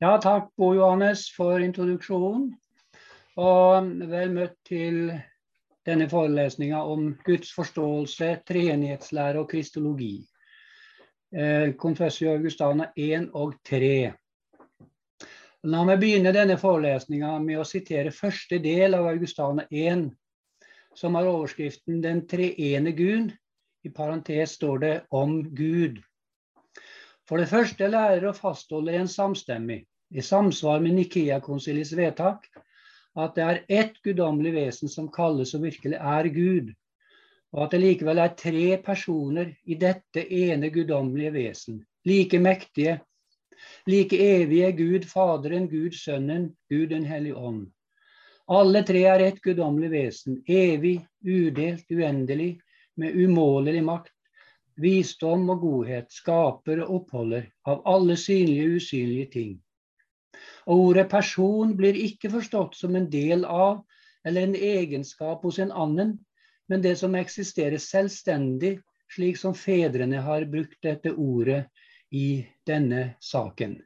Ja, takk Bo Johannes for introduksjonen. Og vel møtt til denne forelesninga om Guds forståelse, treenighetslære og kristologi. Eh, Augustana 1 og 3. La meg begynne denne forelesninga med å sitere første del av Augustana 1, som har overskriften 'Den treene Gud'. I parentes står det 'om Gud'. For det første lærer og fastholder en samstemmig, i samsvar med Nikea-konsiliets vedtak, at det er ett guddommelig vesen som kalles og virkelig er Gud, og at det likevel er tre personer i dette ene guddommelige vesen, like mektige, like evige Gud Faderen, Gud Sønnen, Gud den hellige ånd. Alle tre er ett guddommelig vesen, evig, udelt, uendelig, med umålelig makt, visdom og godhet, skaper og oppholder av alle synlige og usynlige ting. Og ordet person blir ikke forstått som en del av eller en egenskap hos en annen, men det som eksisterer selvstendig, slik som fedrene har brukt dette ordet i denne saken.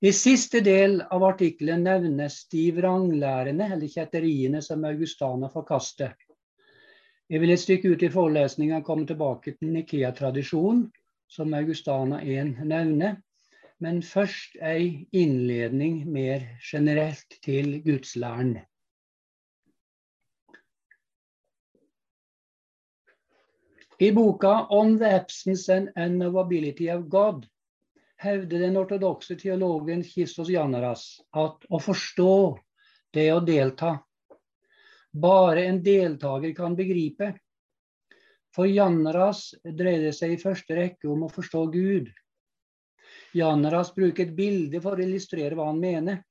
I siste del av artikkelen nevnes de vranglærene, eller kjetteriene, som Augustana forkaster. Jeg vil et stykke ut i forelesninga komme tilbake til Nikea-tradisjonen, som Augustana 1 nevner. Men først ei innledning mer generelt til gudslæren. I boka 'On the Absence and Unknowability of God' hevder den ortodokse teologen Kistos Janaras at å forstå det å delta bare en deltaker kan begripe. For Janaras dreier det seg i første rekke om å forstå Gud. Janaras bruker et bilde for å illustrere hva han mener.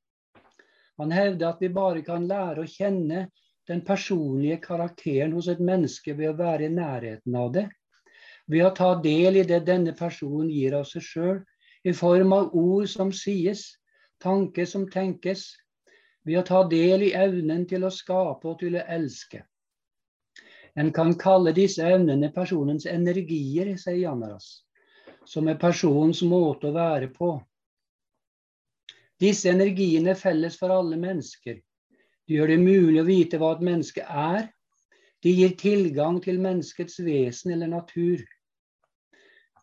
Han hevder at vi bare kan lære å kjenne den personlige karakteren hos et menneske ved å være i nærheten av det, ved å ta del i det denne personen gir av seg sjøl, i form av ord som sies, tanker som tenkes, ved å ta del i evnen til å skape og til å elske. En kan kalle disse evnene personens energier, sier Janaras, som er personens måte å være på. Disse energiene er felles for alle mennesker, de gjør det mulig å vite hva et menneske er. De gir tilgang til menneskets vesen eller natur.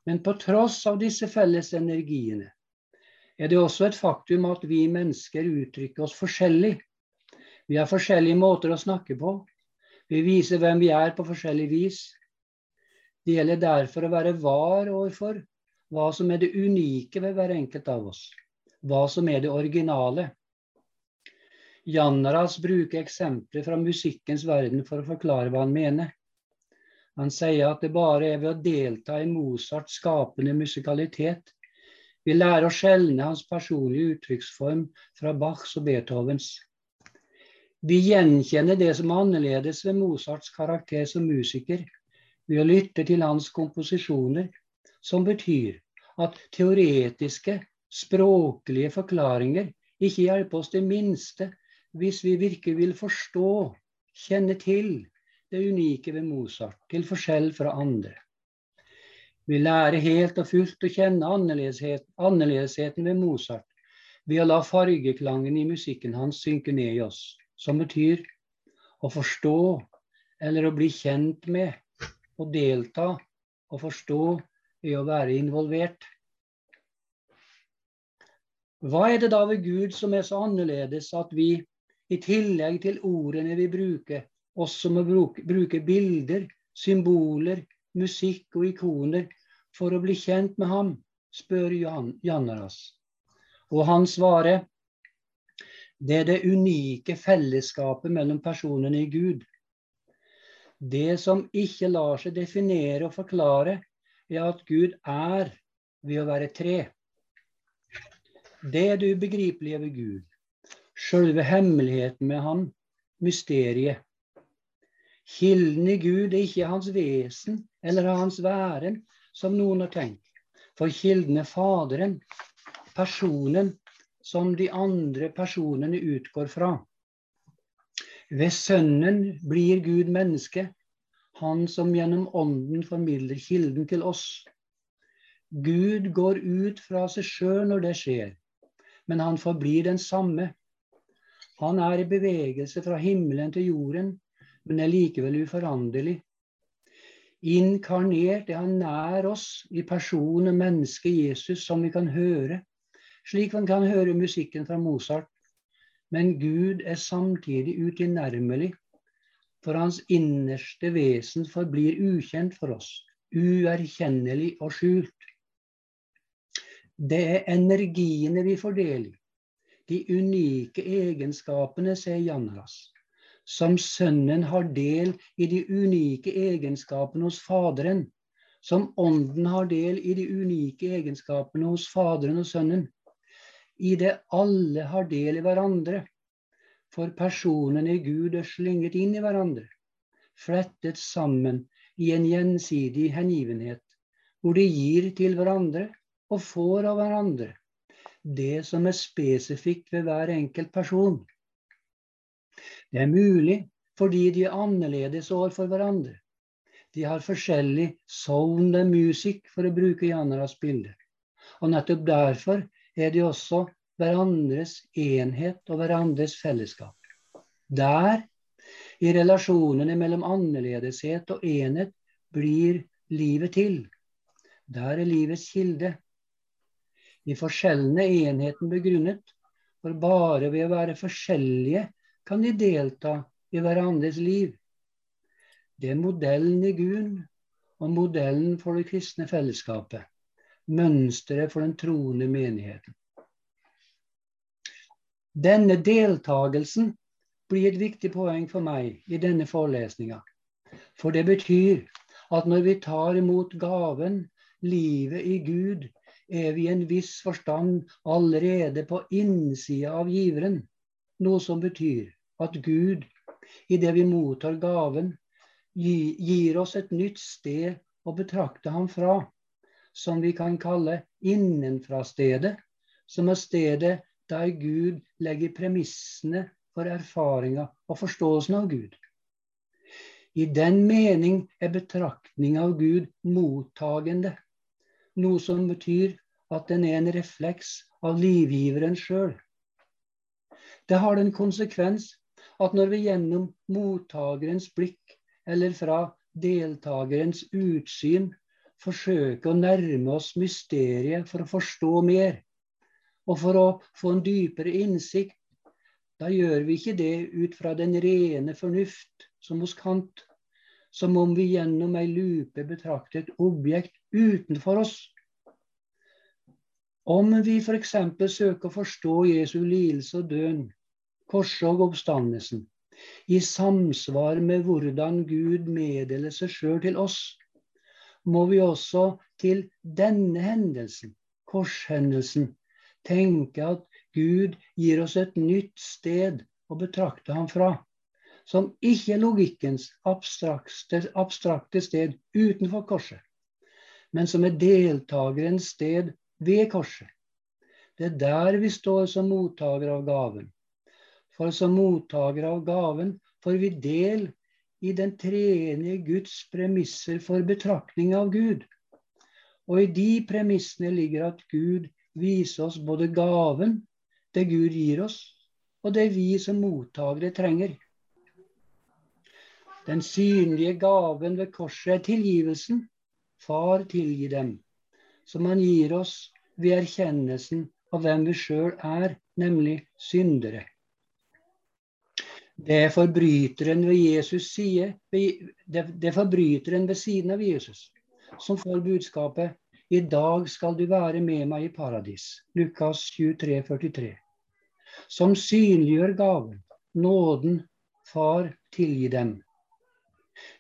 Men på tross av disse felles energiene er det også et faktum at vi mennesker uttrykker oss forskjellig. Vi har forskjellige måter å snakke på. Vi viser hvem vi er på forskjellig vis. Det gjelder derfor å være var overfor hva som er det unike ved hver enkelt av oss. Hva som er det originale. Janaras bruker eksempler fra musikkens verden for å forklare hva han mener. Han sier at det bare er ved å delta i Mozarts skapende musikalitet vi lærer å skjelne hans personlige uttrykksform fra Bachs og Beethovens. Vi gjenkjenner det som er annerledes ved Mozarts karakter som musiker, ved å lytte til hans komposisjoner, som betyr at teoretiske, språklige forklaringer ikke hjelper oss det minste hvis vi virkelig vil forstå, kjenne til det unike ved Mozart, til forskjell fra andre. Vi lærer helt og fullt å kjenne annerledeshet, annerledesheten ved Mozart ved å la fargeklangen i musikken hans synke ned i oss, som betyr å forstå eller å bli kjent med, å delta og forstå i å være involvert. Hva er det da ved Gud som er så annerledes at vi i tillegg til ordene vi bruker, også må bruke, bruke bilder, symboler, musikk og ikoner for å bli kjent med ham, spør Jan, Jannaras. Og han svarer det er det unike fellesskapet mellom personene i Gud. Det som ikke lar seg definere og forklare, er at Gud er ved å være tre. Det er det ubegripelige ved Gud. Sjølve hemmeligheten med han, mysteriet. Kilden i Gud er ikke hans vesen eller hans væren, som noen har tenkt. For kilden er Faderen, personen som de andre personene utgår fra. Ved Sønnen blir Gud menneske, han som gjennom Ånden formidler kilden til oss. Gud går ut fra seg sjøl når det skjer, men han forblir den samme. Han er i bevegelse fra himmelen til jorden, men er likevel uforanderlig. Inkarnert er han nær oss i person og menneske Jesus, som vi kan høre, slik man kan høre musikken fra Mozart. Men Gud er samtidig utilnærmelig, for hans innerste vesen forblir ukjent for oss, uerkjennelig og skjult. Det er energiene vi får del i. De unike egenskapene, sier Janras. Som Sønnen har del i de unike egenskapene hos Faderen. Som Ånden har del i de unike egenskapene hos Faderen og Sønnen. I det alle har del i hverandre. For personene i Gud er slynget inn i hverandre. Flettet sammen i en gjensidig hengivenhet, hvor de gir til hverandre og får av hverandre det som er spesifikt ved hver enkelt person. Det er mulig fordi de er annerledes overfor hverandre. De har forskjellig sound and music, for å bruke Janaras bilde. Og nettopp derfor er de også hverandres enhet og hverandres fellesskap. Der, i relasjonene mellom annerledeshet og enhet, blir livet til. Der er livets kilde de forskjellene enheten begrunnet, for bare ved å være forskjellige kan de delta i hverandres liv. Det er modellen i Gud og modellen for det kristne fellesskapet. Mønsteret for den troende menigheten. Denne deltagelsen blir et viktig poeng for meg i denne forelesninga. For det betyr at når vi tar imot gaven, livet i Gud, er vi i en viss forstand allerede på innsida av giveren. Noe som betyr at Gud, idet vi mottar gaven, gir oss et nytt sted å betrakte ham fra, som vi kan kalle innenfra-stedet, som er stedet der Gud legger premissene for erfaringa og forståelsen av Gud. I den mening er betraktning av Gud mottagende noe som betyr at den er en refleks av livgiveren sjøl. Det har den konsekvens at når vi gjennom mottagerens blikk eller fra deltakerens utsyn forsøker å nærme oss mysteriet for å forstå mer, og for å få en dypere innsikt, da gjør vi ikke det ut fra den rene fornuft som hos Kant, som om vi gjennom ei lupe betrakter et objekt utenfor oss. Om vi f.eks. søker å forstå Jesu lidelse og døden, korset og oppstandelsen, i samsvar med hvordan Gud meddeler seg sjøl til oss, må vi også til denne hendelsen, korshendelsen, tenke at Gud gir oss et nytt sted å betrakte ham fra, som ikke er logikkens abstrakte, abstrakte sted utenfor korset, men som er deltakerens sted ved korset. Det er der vi står som mottakere av gaven. For som mottakere av gaven får vi del i den treenige Guds premisser for betraktning av Gud. Og i de premissene ligger at Gud viser oss både gaven, det Gud gir oss, og det vi som mottakere trenger. Den synlige gaven ved korset er tilgivelsen. Far, tilgi dem som han gir oss ved erkjennelsen av hvem vi sjøl er, nemlig syndere. Det er forbryteren ved Jesus side, det er forbryteren ved siden av Jesus som får budskapet i dag skal du være med meg i paradis. Lukas 23, 43. Som synliggjør gaven, nåden, Far, tilgi dem.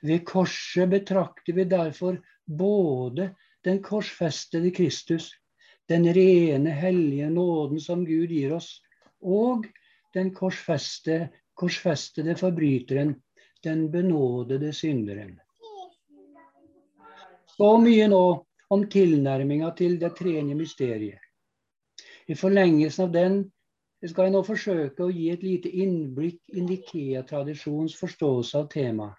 Ved korset betrakter vi derfor både den korsfestede Kristus, den rene, hellige nåden som Gud gir oss, og den korsfeste, korsfestede forbryteren, den benådede synderen. Så mye nå om tilnærminga til det tredje mysteriet. I forlengelsen av den skal jeg nå forsøke å gi et lite innblikk i Nikea-tradisjonens forståelse av temaet.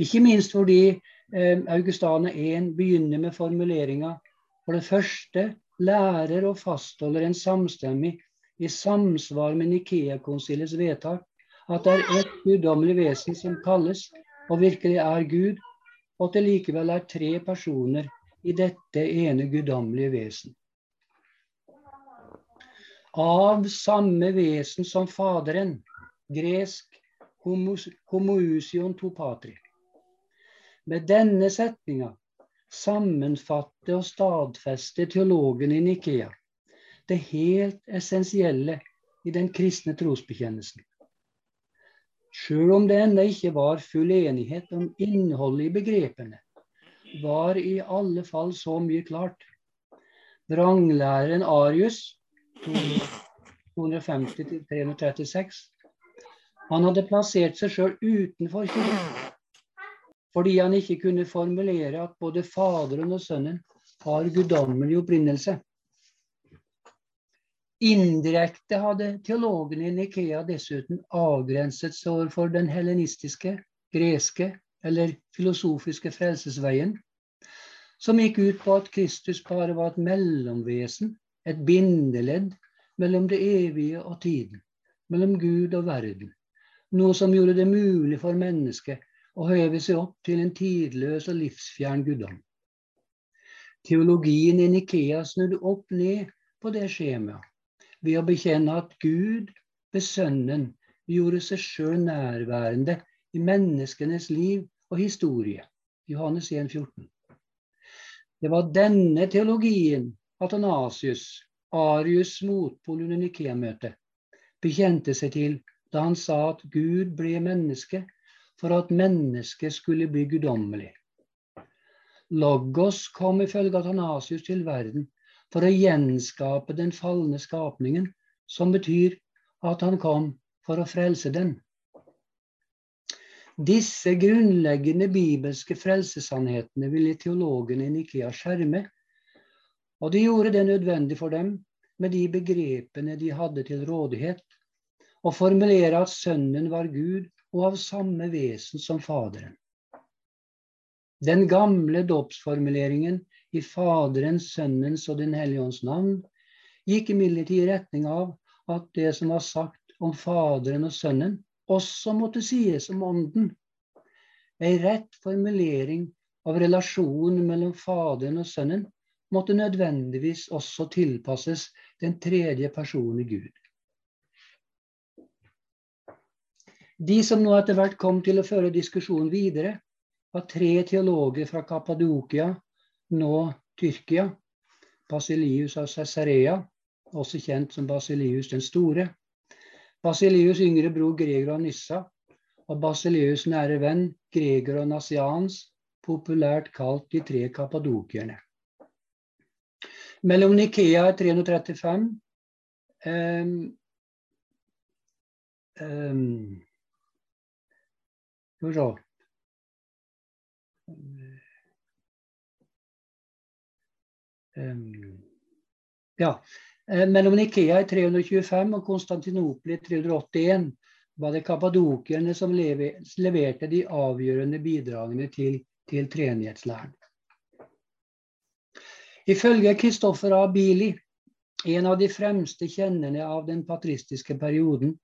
Ikke minst fordi eh, Augustane 1 begynner med formuleringa For det første lærer og fastholder en samstemmig, i samsvar med Nikea-konsilets vedtak, at det er ett guddommelig vesen som kalles og virkelig er Gud, og at det likevel er tre personer i dette ene guddommelige vesen. Av samme vesen som Faderen, gresk homoousion to patri. Med denne setninga sammenfatte og stadfeste teologen i Nikea det helt essensielle i den kristne trosbekjennelsen. Sjøl om det ennå ikke var full enighet om innholdet i begrepene, var i alle fall så mye klart. Vranglæreren Arius, 250-336, han hadde plassert seg sjøl utenfor kirken fordi han ikke kunne formulere at både Faderen og Sønnen har guddommelig opprinnelse. Indirekte hadde teologene i Nikea dessuten avgrenset seg overfor den helenistiske, greske eller filosofiske frelsesveien, som gikk ut på at Kristus bare var et mellomvesen, et bindeledd mellom det evige og tiden, mellom Gud og verden, noe som gjorde det mulig for mennesket å høve seg opp til en tidløs og livsfjern guddom. Teologien i Nikea snudde opp ned på det skjemaet ved å bekjenne at Gud ved Sønnen gjorde seg sjøl nærværende i menneskenes liv og historie. Johannes 1, 14. Det var denne teologien Atanasius, Arius' motpol under Nikea-møtet, bekjente seg til da han sa at Gud ble menneske for at mennesket skulle bli guddommelig. Logos kom ifølge Atanasius til verden for å gjenskape den falne skapningen, som betyr at han kom for å frelse den. Disse grunnleggende bibelske frelsesannhetene ville teologene i Nikea skjerme, og de gjorde det nødvendig for dem, med de begrepene de hadde til rådighet, å formulere at Sønnen var Gud og av samme vesen som Faderen. Den gamle dåpsformuleringen i Faderens, Sønnens og Den hellige ånds navn gikk imidlertid i retning av at det som var sagt om Faderen og Sønnen, også måtte sies om Ånden. Ei rett formulering av relasjonen mellom Faderen og Sønnen måtte nødvendigvis også tilpasses den tredje personen i Gud. De som nå etter hvert kom til å føre diskusjonen videre, var tre teologer fra Kappadokia, nå Tyrkia. Basilius av Cesarea, også kjent som Basilius den store. Basilius' yngre bror Gregor av Nyssa og Basilius' nære venn Gregor av Nasians, populært kalt de tre kappadokierne. Mellom Nikea i 335 um. Um, ja. Eh, mellom Nikea i 325 og Konstantinopel i 381 var det kappadokierne som leverte de avgjørende bidragene til, til treenighetslæren. Ifølge Kristoffer A. Bili, en av de fremste kjennerne av den patristiske perioden,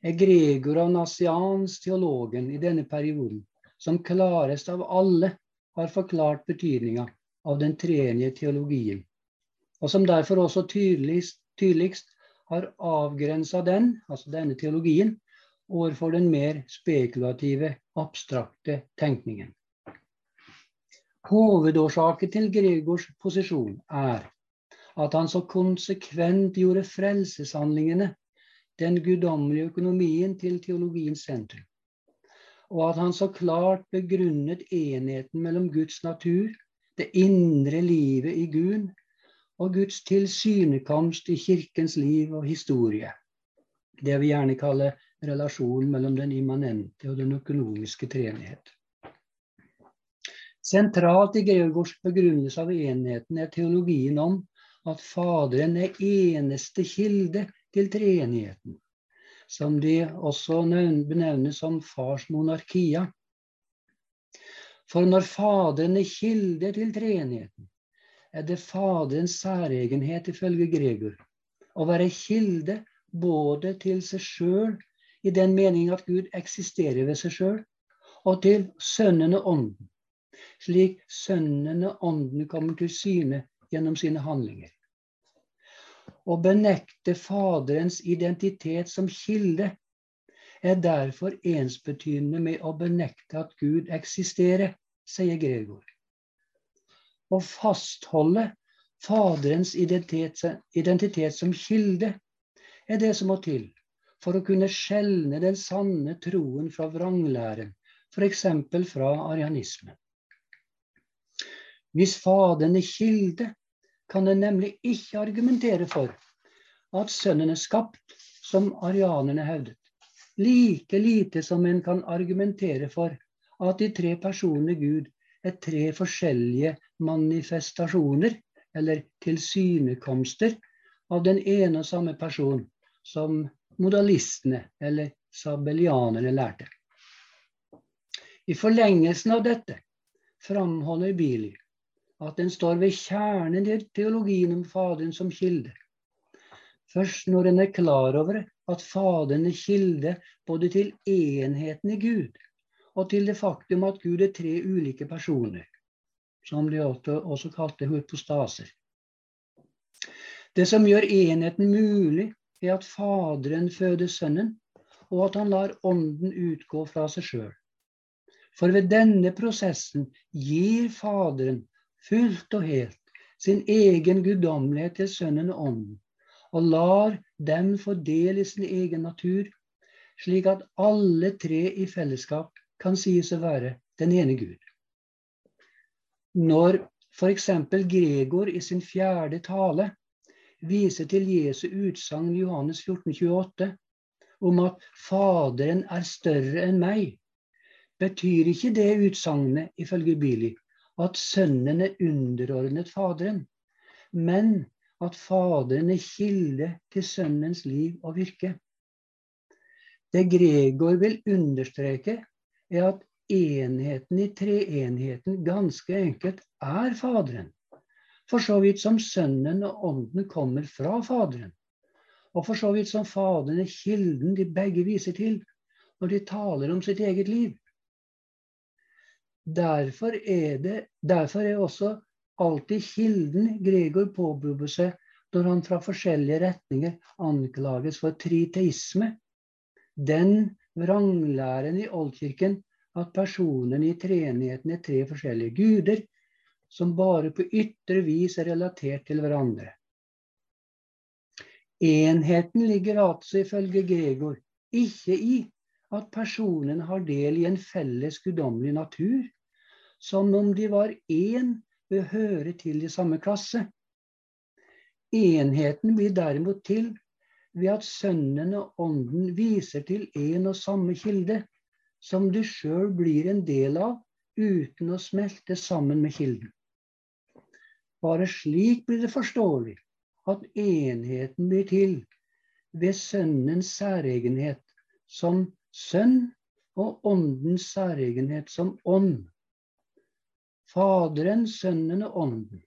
er Gregor av Nassians, teologen i denne perioden, som klarest av alle har forklart betydninga av den tredje teologien, og som derfor også tydeligst, tydeligst har avgrensa den, altså denne teologien, overfor den mer spekulative, abstrakte tenkningen. Hovedårsaken til Gregors posisjon er at han så konsekvent gjorde frelseshandlingene den guddommelige økonomien til teologiens sentrum. Og at han så klart begrunnet enheten mellom Guds natur, det indre livet i Gud, og Guds tilsynekomst i kirkens liv og historie. Det vi gjerne kaller relasjonen mellom den immanente og den økonomiske treenighet. Sentralt i Georgors begrunnelse av enheten er teologien om at Faderen er eneste kilde til treenigheten, som de også benevnes som fars monarkia. For når Faderen er kilde til treenigheten, er det Faderens særegenhet ifølge Gregor å være kilde både til seg sjøl, i den mening at Gud eksisterer ved seg sjøl, og til Sønnen og Ånden, slik Sønnen og Ånden kommer til syne gjennom sine handlinger. Å benekte Faderens identitet som kilde er derfor ensbetydende med å benekte at Gud eksisterer, sier Gregor. Å fastholde Faderens identitet, identitet som kilde er det som må til for å kunne skjelne den sanne troen fra vranglæren, f.eks. fra arianismen. Hvis Faderen er kilde, kan en nemlig ikke argumentere for at Sønnen er skapt, som arianerne hevdet. Like lite som en kan argumentere for at de tre personene Gud er tre forskjellige manifestasjoner, eller tilsynekomster, av den ene og samme person, som modalistene eller sabellianerne lærte. I forlengelsen av dette framholder Bili at den står ved kjernen i teologien om Faderen som kilde. Først når en er klar over at Faderen er kilde både til enheten i Gud og til det faktum at Gud er tre ulike personer, som de også kalte hypostaser. Det som gjør enheten mulig, er at Faderen føder Sønnen, og at han lar Ånden utgå fra seg sjøl. For ved denne prosessen gir Faderen fullt og helt sin egen guddommelighet til Sønnen og Ånden, og lar dem få del i sin egen natur, slik at alle tre i fellesskap kan sies å være den ene Gud. Når f.eks. Gregor i sin fjerde tale viser til Jesu utsagn i Johannes 14, 28, om at Faderen er større enn meg, betyr ikke det utsagnet ifølge Billy at Sønnen er underordnet Faderen, men at Faderen er kilde til Sønnens liv og virke. Det Gregor vil understreke, er at enheten i treenheten ganske enkelt er Faderen. For så vidt som Sønnen og Ånden kommer fra Faderen. Og for så vidt som Faderen er kilden de begge viser til når de taler om sitt eget liv. Derfor er, det, derfor er også alltid kilden Gregor påberoper seg når han fra forskjellige retninger anklages for triteisme. Den vranglæren i oldkirken at personene i treenigheten er tre forskjellige guder, som bare på ytre vis er relatert til hverandre. Enheten ligger altså ifølge Gregor ikke i at personene har del i en felles guddommelig natur, som om de var én ved å høre til i samme klasse. Enheten blir derimot til ved at Sønnen og Ånden viser til en og samme kilde, som du sjøl blir en del av uten å smelte sammen med kilden. Bare slik blir det forståelig at enheten blir til ved Sønnens særegenhet som sønn og Åndens særegenhet som ånd. Faderen, Sønnen og Ånden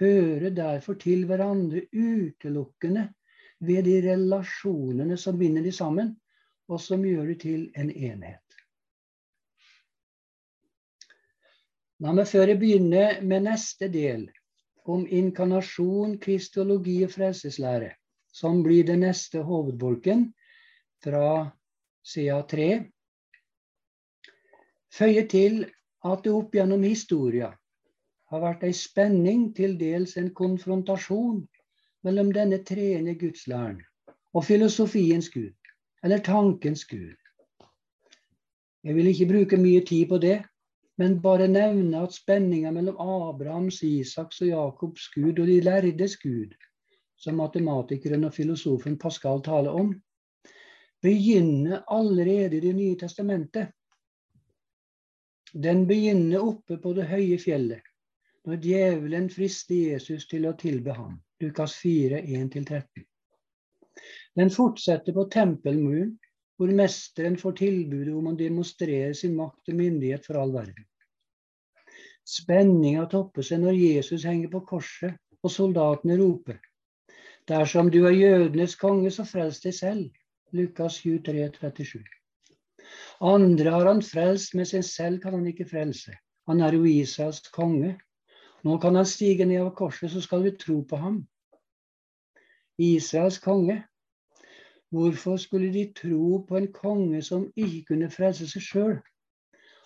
hører derfor til hverandre utelukkende ved de relasjonene som binder de sammen, og som gjør det til en enhet. La meg før jeg begynner med neste del, om inkarnasjon, kristologi og frelseslære, som blir den neste hovedbolken fra sida 3, føye til at det opp gjennom historia har vært ei spenning, til dels en konfrontasjon, mellom denne treende gudslæren og filosofiens Gud, eller tankens Gud. Jeg vil ikke bruke mye tid på det, men bare nevne at spenninga mellom Abrahams, Isaks og Jakobs Gud og de lærdes Gud, som matematikeren og filosofen Pascal taler om, begynner allerede i Det nye testamentet den begynner oppe på det høye fjellet, når djevelen frister Jesus til å tilbe ham. Lukas 4, 1-13. Den fortsetter på tempelmuren, hvor mesteren får tilbudet om å demonstrere sin makt og myndighet for all verden. Spenninga topper seg når Jesus henger på korset og soldatene roper. Dersom du er jødenes konge, så frels deg selv. Lukas 23, 37. Andre har han frelst, men seg selv kan han ikke frelse. Han er jo Israels konge. Nå kan han stige ned av korset, så skal vi tro på ham. Israels konge. Hvorfor skulle de tro på en konge som ikke kunne frelse seg sjøl?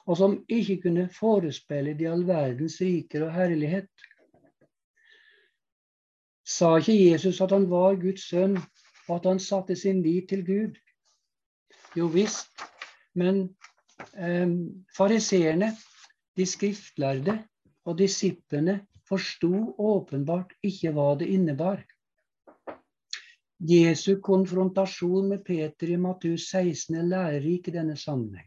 og som ikke kunne forespeile de all verdens riker og herlighet. Sa ikke Jesus at han var Guds sønn, og at han satte sin lit til Gud? Jo visst, men eh, fariseerne, de skriftlærde og disiplene forsto åpenbart ikke hva det innebar. Jesu konfrontasjon med Peter i Matteus 16 er lærerik i denne sammenheng.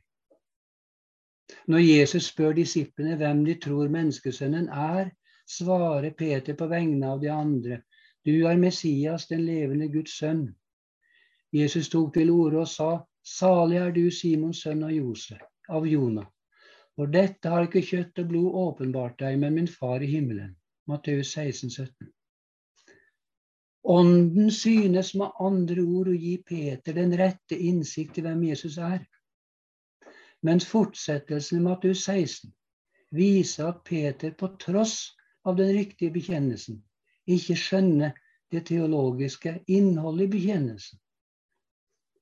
Når Jesus spør disiplene hvem de tror menneskesønnen er, svarer Peter på vegne av de andre. Du er Messias, den levende Guds sønn. Jesus tok til orde og sa, Salig er du, Simons sønn av Josef, av Jonah. For dette har ikke kjøtt og blod åpenbart deg, men min far i himmelen. Matteus 16, 17. Ånden synes med andre ord å gi Peter den rette innsikt i hvem Jesus er. Mens fortsettelsen i Matteus 16 viser at Peter på tross av den riktige bekjennelsen ikke skjønner det teologiske innholdet i bekjennelsen.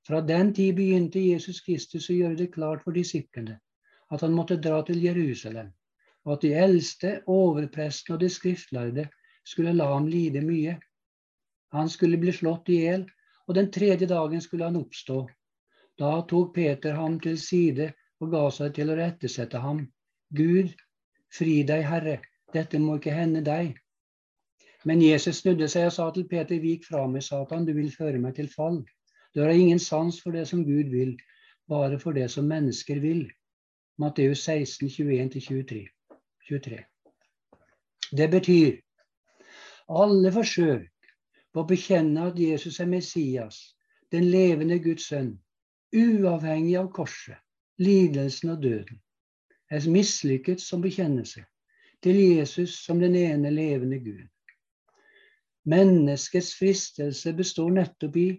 Fra den tid begynte Jesus Kristus å gjøre det klart for disiplene at han måtte dra til Jerusalem, og at de eldste, overprestene og de skriftlærde skulle la ham lide mye. Han skulle bli slått i hjel, og den tredje dagen skulle han oppstå. Da tok Peter ham til side og ga seg til å rettesette ham. Gud, fri deg, Herre, dette må ikke hende deg. Men Jesus snudde seg og sa til Peter, vik fra meg, Satan, du vil føre meg til fall. Du har ingen sans for det som Gud vil, bare for det som mennesker vil. Matteus 16, 21-23. 23. Det betyr alle forsøk på å bekjenne at Jesus er Messias, den levende Guds sønn, uavhengig av korset, lidelsen og døden, er mislykket som bekjennelse til Jesus som den ene levende Gud. Menneskets fristelse består nettopp i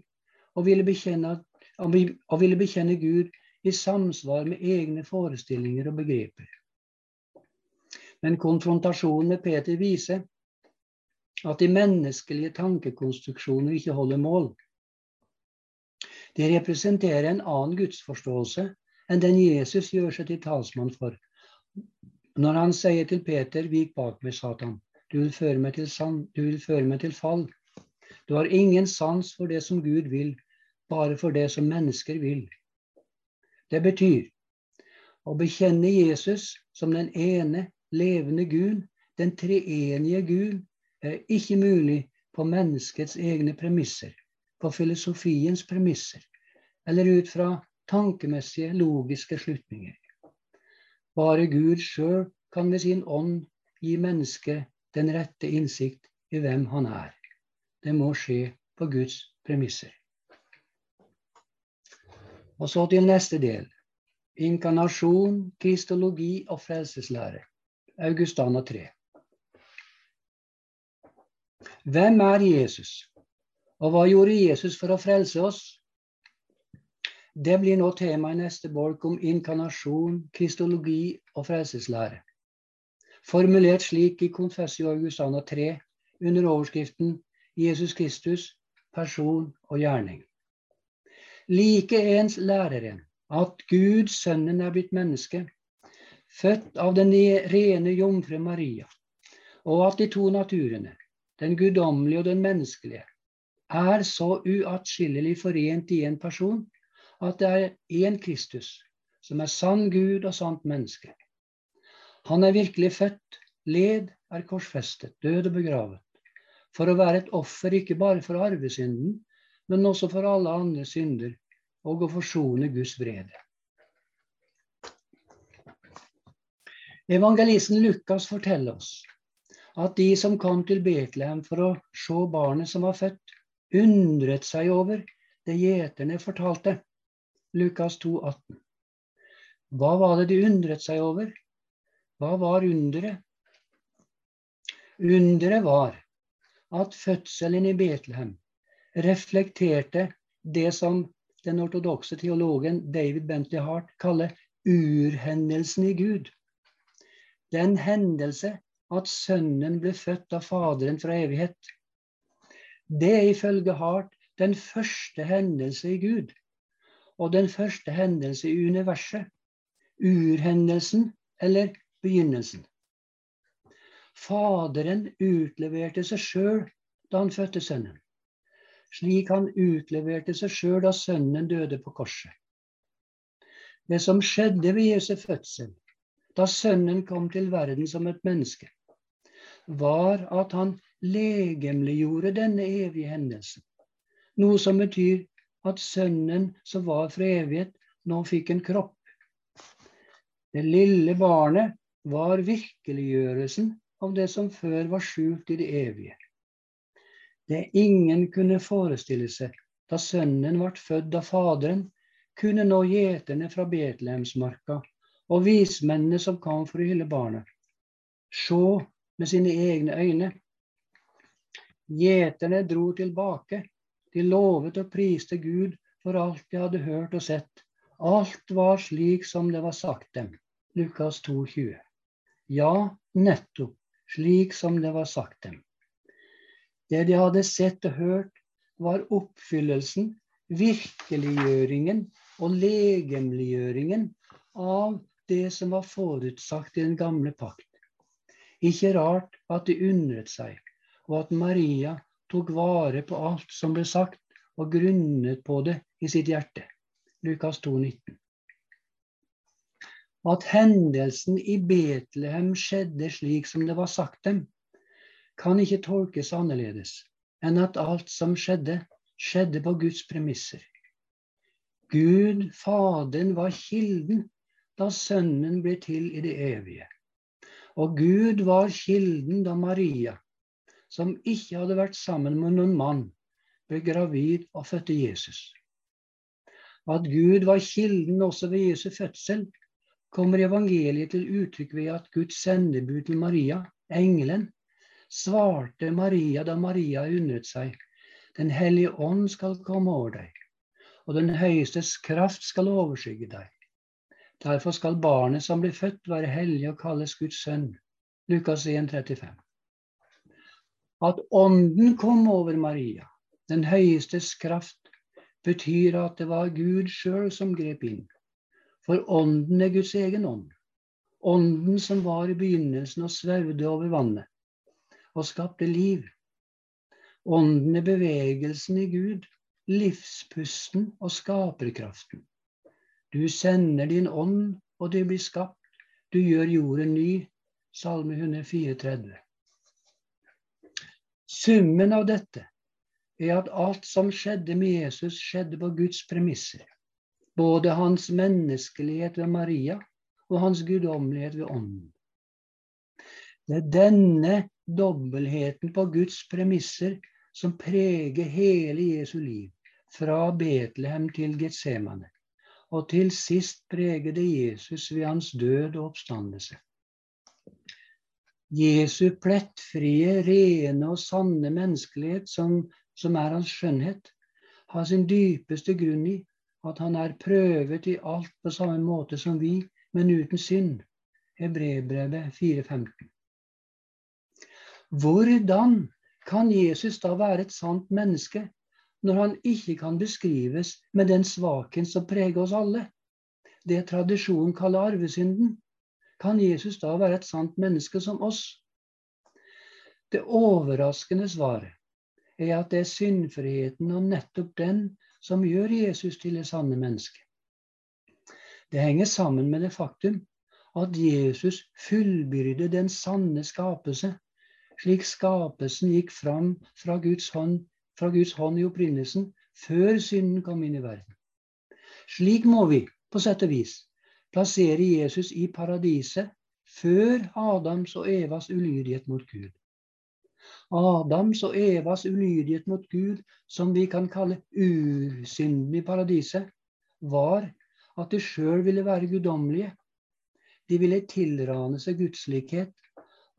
å ville bekjenne, å ville bekjenne Gud i samsvar med egne forestillinger og begreper. Men konfrontasjonen med Peter viser at de menneskelige tankekonstruksjoner ikke holder mål. De representerer en annen gudsforståelse enn den Jesus gjør seg til talsmann for. Når han sier til Peter, vik bak meg, Satan, du vil føre meg til, du vil føre meg til fall. Du har ingen sans for det som Gud vil, bare for det som mennesker vil. Det betyr å bekjenne Jesus som den ene levende Gud, den treenige Gud, er ikke mulig på menneskets egne premisser, på filosofiens premisser, eller ut fra tankemessige, logiske slutninger. Bare Gud sjøl kan ved sin ånd gi mennesket den rette innsikt i hvem han er. Det må skje på Guds premisser. Og så til neste del. Inkarnasjon, kristologi og frelseslære. Augustana 3. Hvem er Jesus, og hva gjorde Jesus for å frelse oss? Det blir nå tema i neste bolk om inkarnasjon, kristologi og frelseslære. Formulert slik i Confessio Augustana 3 under overskriften Jesus Kristus, person og gjerning. Like ens lærer en at Gud, Sønnen, er blitt menneske, født av den rene jomfru Maria, og at de to naturene, den guddommelige og den menneskelige, er så uatskillelig forent i en person at det er én Kristus, som er sann Gud og sant menneske. Han er virkelig født, led, er korsfestet, død og begravet, for å være et offer ikke bare for arvesynden, men også for alle andre synder, og å forsone Guds vrede. Evangelisten Lukas forteller oss at de som kom til Betlehem for å se barnet som var født, undret seg over det gjeterne fortalte. Lukas 2, 18. Hva var det de undret seg over? Hva var underet? Underet var at fødselen i Betlehem reflekterte det som den ortodokse teologen David Bentley Hart kaller urhendelsen i Gud. Den hendelse at Sønnen ble født av Faderen fra evighet. Det er ifølge Hart den første hendelse i Gud, og den første hendelse i universet. Urhendelsen eller begynnelsen. Faderen utleverte seg sjøl da han fødte sønnen, slik han utleverte seg sjøl da sønnen døde på korset. Det som skjedde ved Jesu fødsel, da sønnen kom til verden som et menneske, var at han legemliggjorde denne evige hendelsen. Noe som betyr at sønnen som var fra evighet, nå fikk en kropp. Det lille barnet var virkeliggjørelsen av det som før var skjult i det evige. Det ingen kunne forestille seg da sønnen ble født av Faderen, kunne nå gjeterne fra Betlehemsmarka og vismennene som kom for å hylle barnet. Se med sine egne øyne. Gjeterne dro tilbake. De lovet og priste Gud for alt de hadde hørt og sett. Alt var slik som det var sagt dem. Lukas 2, 20. Ja, nettopp slik som det var sagt dem. Det de hadde sett og hørt, var oppfyllelsen, virkeliggjøringen og legemliggjøringen av det som var forutsagt i den gamle pakt. Ikke rart at de undret seg, og at Maria tok vare på alt som ble sagt, og grunnet på det i sitt hjerte. Lukas 2, 19. At hendelsen i Betlehem skjedde slik som det var sagt dem, kan ikke tolkes annerledes enn at alt som skjedde, skjedde på Guds premisser. Gud, Faderen, var kilden da Sønnen ble til i det evige. Og Gud var kilden da Maria, som ikke hadde vært sammen med noen mann, ble gravid og fødte Jesus. At Gud var kilden også ved Jesu fødsel, kommer evangeliet til uttrykk ved at Guds sendebud til Maria, engelen, svarte Maria da Maria undret seg. Den hellige ånd skal komme over deg, og den høyestes kraft skal overskygge deg. Derfor skal barnet som blir født, være hellig og kalles Guds sønn. Lukas 1, 35. At ånden kom over Maria, den høyestes kraft, betyr at det var Gud sjøl som grep inn. For ånden er Guds egen ånd. Ånden som var i begynnelsen og svevde over vannet og skapte liv. Ånden er bevegelsen i Gud, livspusten og skaperkraften. Du sender din ånd, og det blir skapt. Du gjør jorden ny. Salme 134. Summen av dette er at alt som skjedde med Jesus, skjedde på Guds premisser. Både hans menneskelighet ved Maria og hans guddommelighet ved Ånden. Det er denne dobbeltheten på Guds premisser som preger hele Jesu liv, fra Betlehem til Getsemane og til sist preger det Jesus ved hans død og oppstandelse. Jesu plettfrie, rene og sanne menneskelighet, som, som er hans skjønnhet, har sin dypeste grunn i at han er prøvet i alt på samme måte som vi, men uten synd. Hebrebrevet 4,15. Hvordan kan Jesus da være et sant menneske når han ikke kan beskrives med den svakheten som preger oss alle. Det tradisjonen kaller arvesynden. Kan Jesus da være et sant menneske som oss? Det overraskende svaret er at det er syndfriheten og nettopp den som gjør Jesus til det sanne mennesket. Det henger sammen med det faktum at Jesus fullbyrder den sanne skapelse, slik skapelsen gikk fram fra Guds hånd fra Guds hånd i opprinnelsen, før synden kom inn i verden. Slik må vi, på sett og vis, plassere Jesus i paradiset før Adams og Evas ulydighet mot Gud. Adams og Evas ulydighet mot Gud, som vi kan kalle usynden i paradiset, var at de sjøl ville være guddommelige. De ville tilrane seg gudslikhet,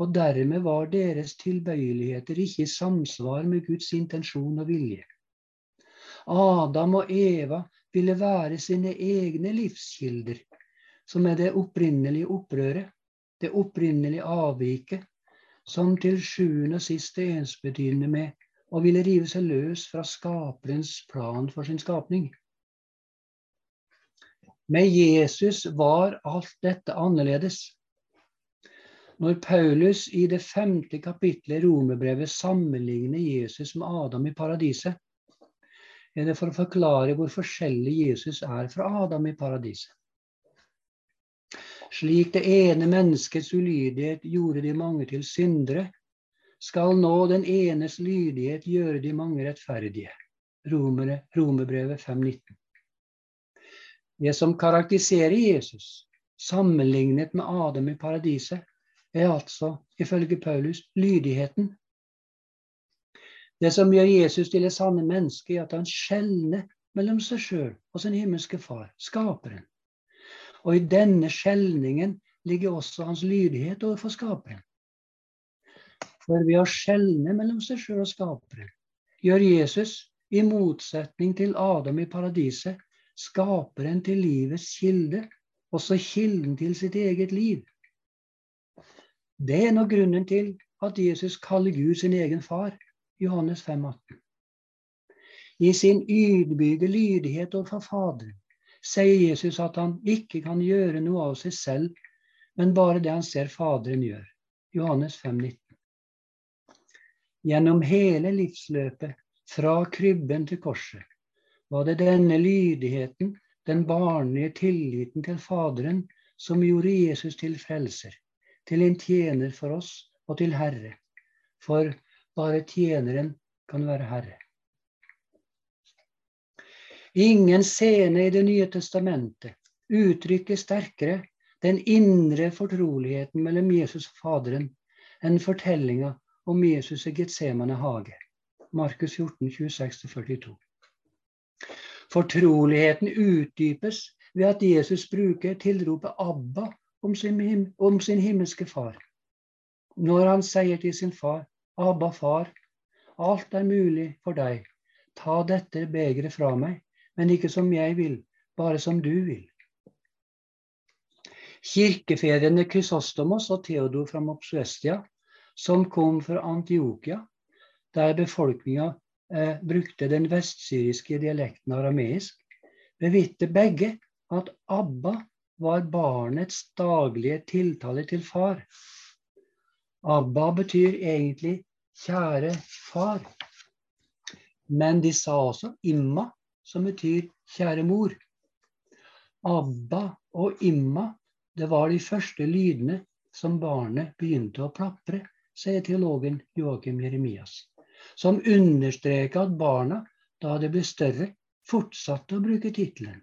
og dermed var deres tilbøyeligheter ikke i samsvar med Guds intensjon og vilje. Adam og Eva ville være sine egne livskilder, som er det opprinnelige opprøret, det opprinnelige avviket, som til sjuende og sist er ensbetydende med å ville rive seg løs fra skaperens plan for sin skapning. Med Jesus var alt dette annerledes. Når Paulus i det femte kapitlet i Romerbrevet sammenligner Jesus med Adam i paradiset, er det for å forklare hvor forskjellig Jesus er fra Adam i paradiset. Slik det ene menneskets ulydighet gjorde de mange til syndere, skal nå den enes lydighet gjøre de mange rettferdige. Romere, Romerbrevet 5.19. Det som karakteriserer Jesus, sammenlignet med Adam i paradiset, er altså, ifølge Paulus, lydigheten. Det som gjør Jesus til det sanne mennesket, er at han skjelner mellom seg sjøl og sin himmelske far, skaperen. Og i denne skjelningen ligger også hans lydighet overfor skaperen. For ved å skjelne mellom seg sjøl og skaperen gjør Jesus, i motsetning til Adam i paradiset, skaperen til livets kilde, også kilden til sitt eget liv. Det er nå grunnen til at Jesus kaller Gud sin egen far, Johannes 5, 18. I sin ydmyke lydighet overfor Faderen sier Jesus at han ikke kan gjøre noe av seg selv, men bare det han ser Faderen gjør. Johannes 5, 19. Gjennom hele livsløpet, fra krybben til korset, var det denne lydigheten, den barnlige tilliten til Faderen, som gjorde Jesus til frelser, til en tjener for oss og til Herre. For bare tjeneren kan være Herre. Ingen scene i Det nye testamentet uttrykker sterkere den indre fortroligheten mellom Jesus og Faderen enn fortellinga om Jesus i Getsemane hage. Markus 14, 26-42. Fortroligheten utdypes ved at Jesus bruker tilropet 'Abba' om sin, om sin himmelske far. Når han sier til sin far, 'Abba, far, alt er mulig for deg. Ta dette begeret fra meg, men ikke som jeg vil, bare som du vil. Kirkefedrene Krysostomos og Theodor fra Mopsuestia, som kom fra Antiokia, der befolkninga eh, brukte den vestsyriske dialekten arameisk, bevitter begge at Abba var barnets daglige tiltale til far. Abba betyr egentlig 'kjære far'. Men de sa også 'imma', som betyr 'kjære mor'. Abba og Imma, det var de første lydene som barnet begynte å plapre, sier teologen Joakim Jeremias. Som understreker at barna, da de ble større, fortsatte å bruke tittelen.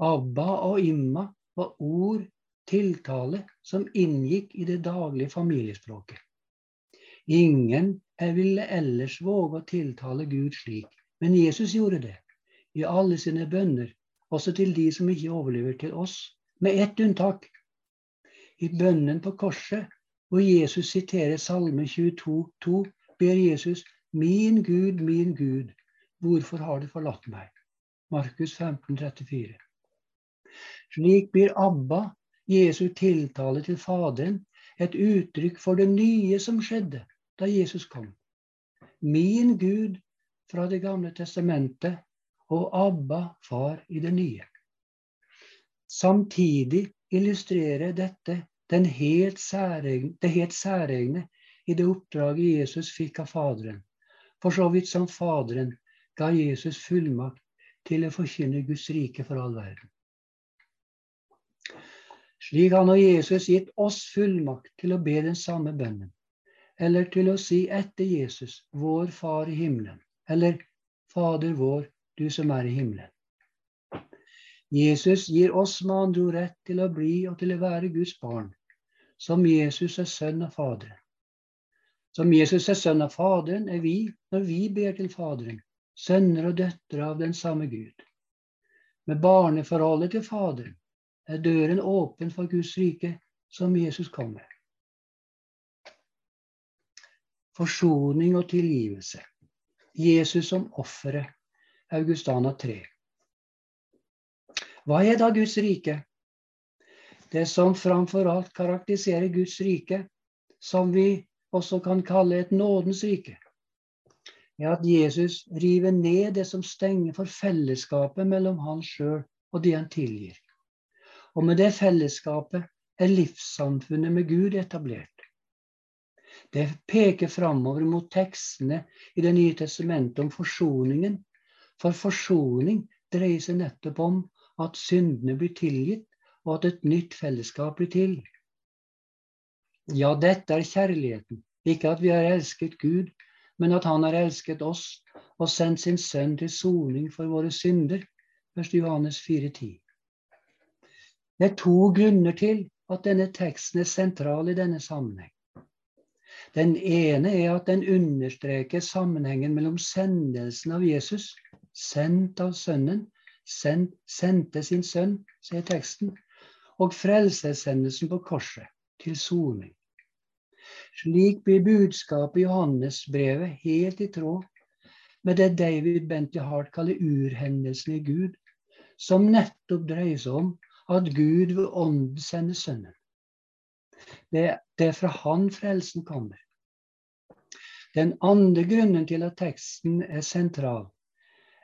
Abba og Imma var ord, tiltale, som inngikk i det daglige familiespråket. Ingen ville ellers våge å tiltale Gud slik, men Jesus gjorde det i alle sine bønner, også til de som ikke overlever til oss, med ett unntak. I bønnen på korset, hvor Jesus siterer Salme 22, 22,2, ber Jesus Min Gud, min Gud, hvorfor har du forlatt meg? Markus 15, 34. Slik blir Abba, Jesu tiltale til Faderen, et uttrykk for det nye som skjedde da Jesus kom. Min Gud, fra Det gamle testamentet og Abba, far, i det nye. Samtidig illustrerer dette helt særegne, det helt særegne i det oppdraget Jesus fikk av Faderen, for så vidt som Faderen ga Jesus fullmakt til å forkynne Guds rike for all verden. Slik har nå Jesus gitt oss fullmakt til å be den samme bønnen, eller til å si etter Jesus, vår Far i himmelen, eller Fader vår, du som er i himmelen. Jesus gir oss med andre ord rett til å bli og til å være Guds barn, som Jesus er sønn av Faderen. Som Jesus er sønn av Faderen, er vi, når vi ber til Faderen, sønner og døtre av den samme Gud. Med barneforholdet til Faderen er døren åpen for Guds rike, som Jesus kommer. Forsoning og tilgivelse. Jesus som offeret. Augustana 3. Hva er da Guds rike? Det som framfor alt karakteriserer Guds rike, som vi også kan kalle et nådens rike, er at Jesus river ned det som stenger for fellesskapet mellom han sjøl og de han tilgir. Og med det fellesskapet er livssamfunnet med Gud etablert. Det peker framover mot tekstene i Det nye testamentet om forsoningen. For forsoning dreier seg nettopp om at syndene blir tilgitt, og at et nytt fellesskap blir til. Ja, dette er kjærligheten. Ikke at vi har elsket Gud, men at Han har elsket oss og sendt sin sønn til soning for våre synder. 1. Johannes 4,10. Det er to grunner til at denne teksten er sentral i denne sammenheng. Den ene er at den understreker sammenhengen mellom sendelsen av Jesus, sendt av Sønnen, send, sendte sin sønn, sier teksten, og frelsessendelsen på korset, til soning. Slik blir budskapet i Johannesbrevet helt i tråd med det David Bentley Hart kaller urhendelsen i Gud, som nettopp dreier seg om at Gud ved ånden sender Sønnen. Det, det er fra Han frelsen kommer. Den andre grunnen til at teksten er sentral,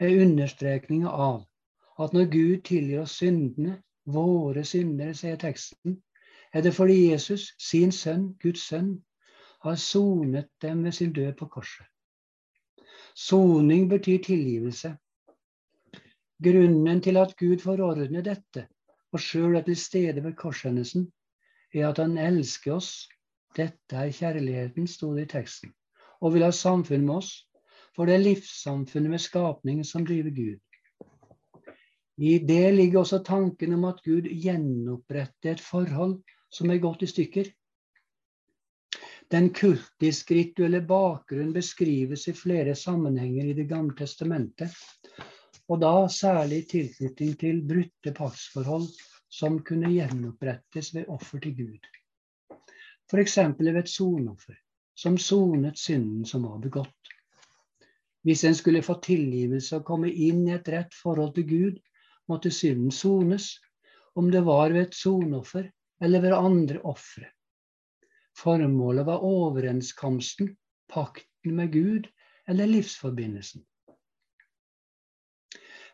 er understrekninga av at når Gud tilgir oss syndene, våre syndere, sier teksten, er det fordi Jesus, sin sønn, Guds sønn, har sonet dem ved sin død på korset. Soning betyr tilgivelse. Grunnen til at Gud forordner dette, og sjøl er til stede ved korshendelsen, er at han elsker oss. Dette er kjærligheten, sto det i teksten, og vil ha samfunn med oss. For det er livssamfunnet med skapningen som driver Gud. I det ligger også tanken om at Gud gjenoppretter et forhold som er gått i stykker. Den kultisk-rituelle bakgrunnen beskrives i flere sammenhenger i Det gamle testamentet, og da særlig i tilknytning til brutte paktsforhold som kunne gjenopprettes ved offer til Gud. F.eks. ved et sonoffer, som sonet synden som var begått. Hvis en skulle få tilgivelse og komme inn i et rett forhold til Gud, måtte synden sones, om det var ved et sonoffer eller ved andre ofre. Formålet var overenskomsten, pakten med Gud eller livsforbindelsen.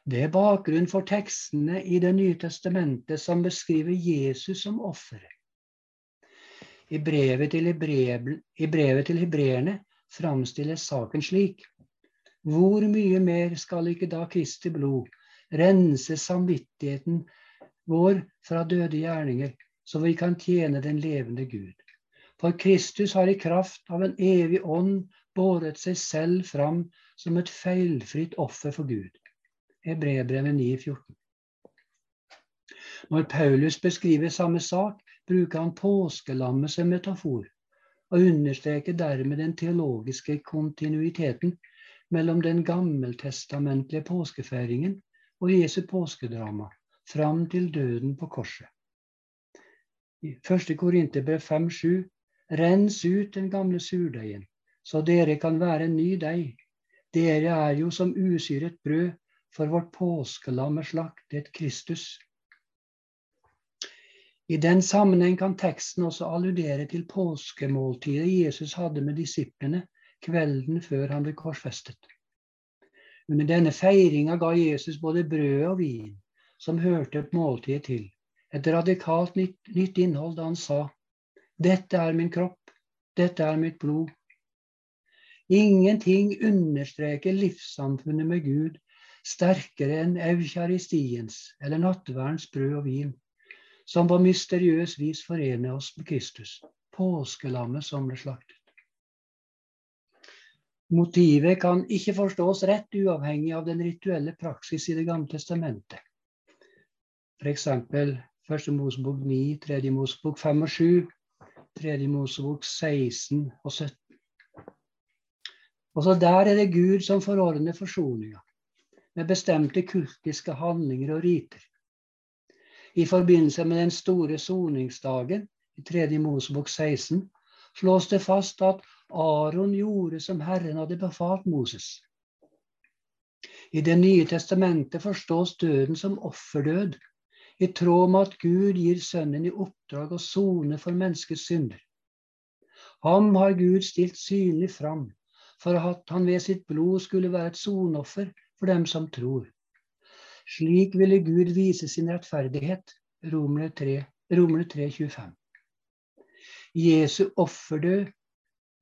Det er bakgrunnen for tekstene i Det nye testamentet som beskriver Jesus som offeret. I brevet til, til hebreerne framstilles saken slik. Hvor mye mer skal ikke da Kristi blod rense samvittigheten vår fra døde gjerninger, så vi kan tjene den levende Gud? For Kristus har i kraft av en evig ånd båret seg selv fram som et feilfritt offer for Gud. Hebreerbrevet 9,14. Når Paulus beskriver samme sak, bruker han påskelammet som metafor, og understreker dermed den teologiske kontinuiteten mellom den gammeltestamentlige påskefeiringen og Jesu påskedrama fram til døden på korset. I 1. Korinterbrev 5,7 Rens ut den gamle surdeigen, så dere kan være en ny deig. Dere er jo som usyret brød, for vårt påskelam er slaktet Kristus. I den sammenheng kan teksten også alludere til påskemåltidet Jesus hadde med disiplene kvelden før han ble korsfestet. Under denne feiringa ga Jesus både brød og vin, som hørte måltidet til, et radikalt nytt, nytt innhold da han sa dette er min kropp, dette er mitt blod. Ingenting understreker livssamfunnet med Gud sterkere enn eukaristiens eller nattverdens brød og vin, som på mysteriøs vis forener oss med Kristus, påskelammet som ble slaktet. Motivet kan ikke forstås rett uavhengig av den rituelle praksis i Det gamle testamentet. F.eks. Første Mosebok 9, Tredje Mosebok 5 og 7 Tredje Mosebok 16 og 17. Også der er det Gud som forordner forsoninga, med bestemte kultiske handlinger og riter. I forbindelse med den store soningsdagen i 3. Mosebok 16 slås det fast at Aron gjorde som Herren hadde befalt Moses. I Det nye testamentet forstås døden som offerdød, i tråd med at Gud gir Sønnen i oppdrag å sone for menneskets synder. Ham har Gud stilt synlig fram for at han ved sitt blod skulle være et sonoffer for dem som tror. Slik ville Gud vise sin rettferdighet. Romerne 3, Romerne 3 25. Jesu offerdød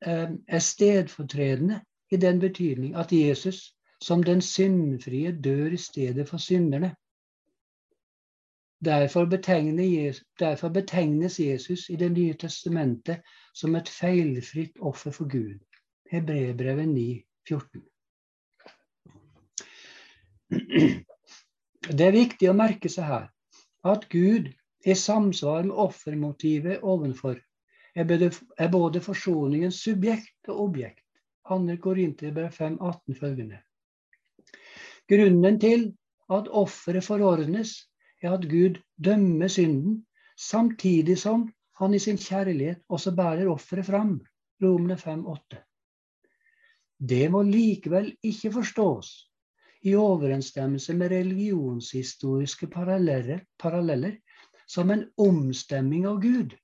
eh, er stedfortredende i den betydning at Jesus som den syndfrie dør i stedet for synderne. Derfor, Jesus, derfor betegnes Jesus i Det nye testamentet som et feilfritt offer for Gud. Hebreerbrevet 9, 14. Det er viktig å merke seg her at Gud i samsvar med offermotivet ovenfor er både, er forsoningens subjekt og objekt. 2. Korinterbrev 5, 18 følgende. Grunnen til at offeret forordnes, er at Gud dømmer synden, samtidig som han i sin kjærlighet også bærer offeret fram. Romene 5,8. Det må likevel ikke forstås i overensstemmelse med religionshistoriske paralleller, paralleller som en omstemming av Gud.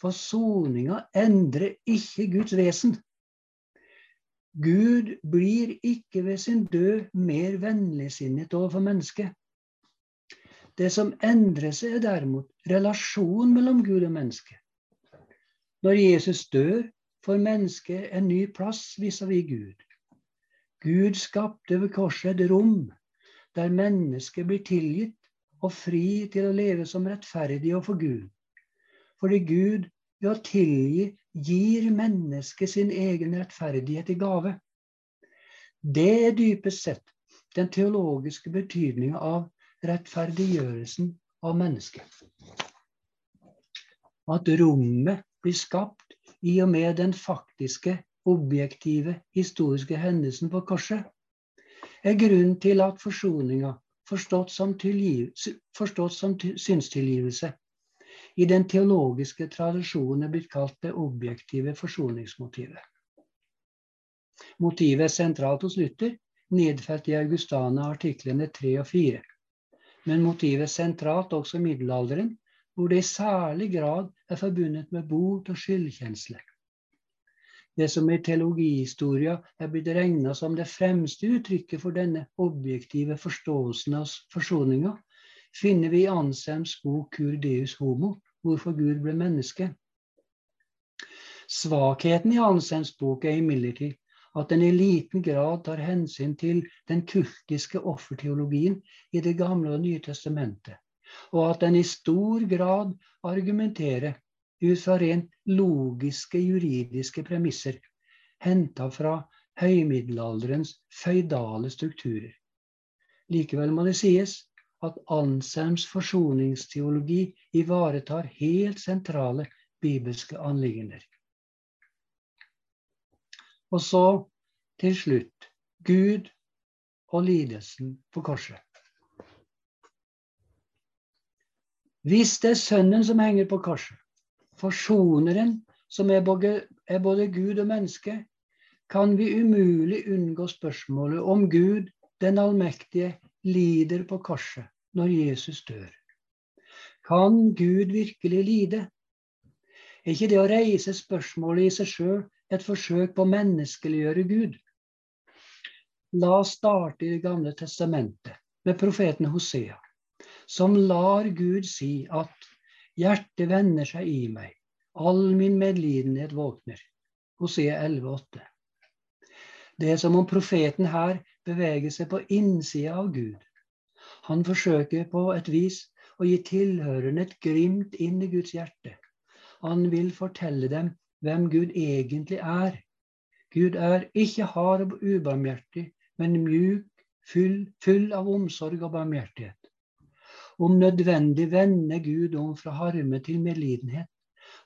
For soninga endrer ikke Guds vesen. Gud blir ikke ved sin død mer vennligsinnet overfor mennesket. Det som endrer seg, er derimot relasjonen mellom Gud og mennesket. Når Jesus dør, får mennesket en ny plass vis-à-vis Gud. Gud skapte ved korset et rom der mennesket blir tilgitt og fri til å leve som rettferdig overfor Gud. Fordi Gud ved å tilgi gir mennesket sin egen rettferdighet i gave. Det er dypest sett den teologiske betydninga av rettferdiggjørelsen av mennesket. At rommet blir skapt i og med den faktiske, objektive, historiske hendelsen på korset, er grunnen til at forsoninga, forstått som, forstått som synstilgivelse, i den teologiske tradisjonen er blitt kalt det objektive forsoningsmotivet. Motivet er sentralt hos Luther, nedfelt i Augustana artiklene 3 og 4 men motivet er sentralt også i middelalderen, hvor det i særlig grad er forbundet med bot og skyldkjensle. Det som i teologihistoria er blitt regna som det fremste uttrykket for denne objektive forståelsen av forsoninga, finner vi i Anselms bok 'Cur Deus Homo', hvorfor Gud ble menneske. Svakheten i Anselms bok er imidlertid at den i liten grad tar hensyn til den kultiske offerteologien i Det gamle og nye testamentet, og at den i stor grad argumenterer ut fra rent logiske juridiske premisser, henta fra høymiddelalderens føydale strukturer. Likevel må det sies at Anselms forsoningsteologi ivaretar helt sentrale bibelske anliggender. Og så til slutt Gud og lidelsen på korset. Hvis det er Sønnen som henger på korset, forsoneren som er både, er både Gud og menneske, kan vi umulig unngå spørsmålet om Gud, den allmektige, lider på korset når Jesus dør. Kan Gud virkelig lide? Er ikke det å reise spørsmålet i seg sjøl et forsøk på å menneskeliggjøre Gud. La oss starte i Det gamle testamentet med profeten Hosea, som lar Gud si at hjertet vender seg i meg, all min medlidenhet våkner. Hosea 11,8. Det er som om profeten her beveger seg på innsida av Gud. Han forsøker på et vis å gi tilhørende et glimt inn i Guds hjerte. Han vil fortelle dem hvem Gud egentlig er. Gud er ikke hard og ubarmhjertig, men mjuk, full, full av omsorg og barmhjertighet. Om nødvendig vende Gud om fra harme til medlidenhet.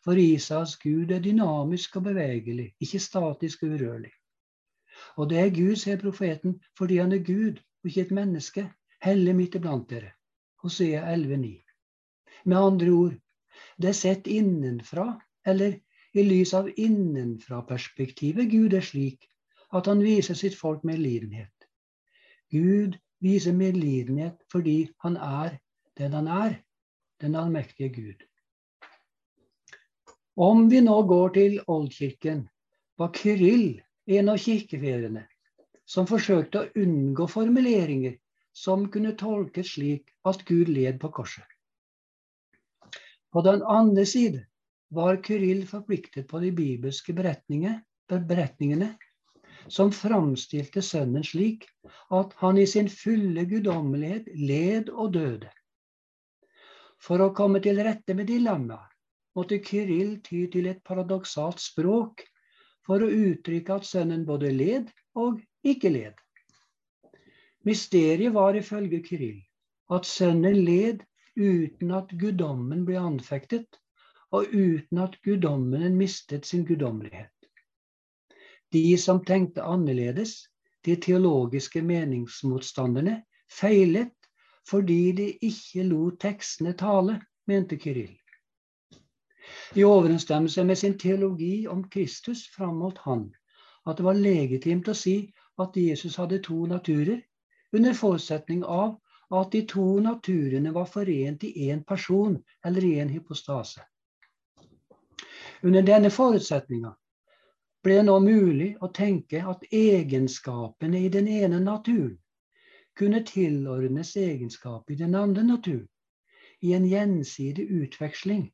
For Isas Gud er dynamisk og bevegelig, ikke statisk og urørlig. Og det er Gud, sier profeten, fordi han er Gud og ikke et menneske, heller midt iblant dere. Hosea 11,9. Med andre ord, det er sett innenfra, eller i lys av innenfra-perspektivet Gud er slik at han viser sitt folk medlidenhet. Gud viser medlidenhet fordi han er den han er, den allmektige Gud. Om vi nå går til Oldkirken, var Kyrill en av kirkefedrene som forsøkte å unngå formuleringer som kunne tolkes slik at Gud led på korset. På den andre side var Kyrill forpliktet på de bibelske beretningene som framstilte sønnen slik at han i sin fulle guddommelighet led og døde. For å komme til rette med dilemmaet måtte Kyrill ty til et paradoksalt språk for å uttrykke at sønnen både led og ikke led. Mysteriet var ifølge Kyrill at sønnen led uten at guddommen ble anfektet, og uten at guddommen mistet sin guddommelighet. De som tenkte annerledes, de teologiske meningsmotstanderne, feilet fordi de ikke lot tekstene tale, mente Kyrill. I overensstemmelse med sin teologi om Kristus framholdt han at det var legitimt å si at Jesus hadde to naturer, under forutsetning av at de to naturene var forent i én person eller i en hypostase. Under denne forutsetninga ble det nå mulig å tenke at egenskapene i den ene naturen kunne tilordnes egenskap i den andre naturen, i en gjensidig utveksling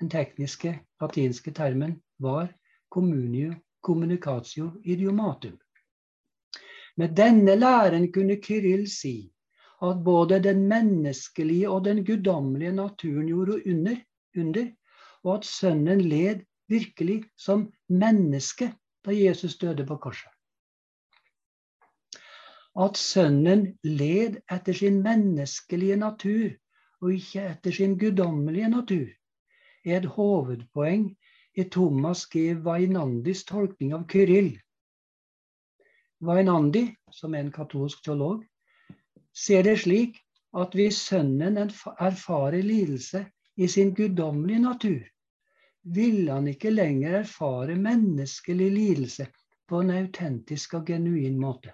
den tekniske latinske termen var communio communicatio idiomatum. Med denne læren kunne Kyrill si at både den menneskelige og den guddommelige naturen gjorde under, under, og at sønnen led virkelig som menneske da Jesus døde på korset. At sønnen led etter sin menneskelige natur og ikke etter sin guddommelige natur, er et hovedpoeng i Thomas G. Vainandis tolkning av Kyrill. Vainandi, som er en katolsk teolog, ser det slik at hvis sønnen erfarer lidelse i sin guddommelige natur, vil han ikke lenger erfare menneskelig lidelse på en autentisk og genuin måte.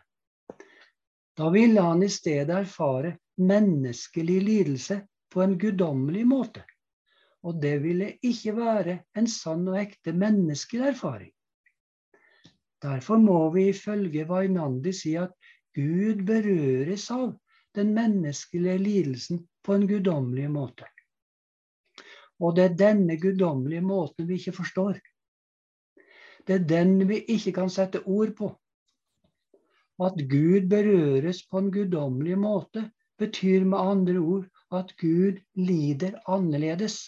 Da ville han i stedet erfare menneskelig lidelse på en guddommelig måte. Og det ville ikke være en sann og ekte menneskelig erfaring. Derfor må vi ifølge Vainandi si at Gud berøres av den menneskelige lidelsen på en guddommelig måte. Og det er denne guddommelige måten vi ikke forstår. Det er den vi ikke kan sette ord på. At Gud berøres på en guddommelig måte, betyr med andre ord at Gud lider annerledes.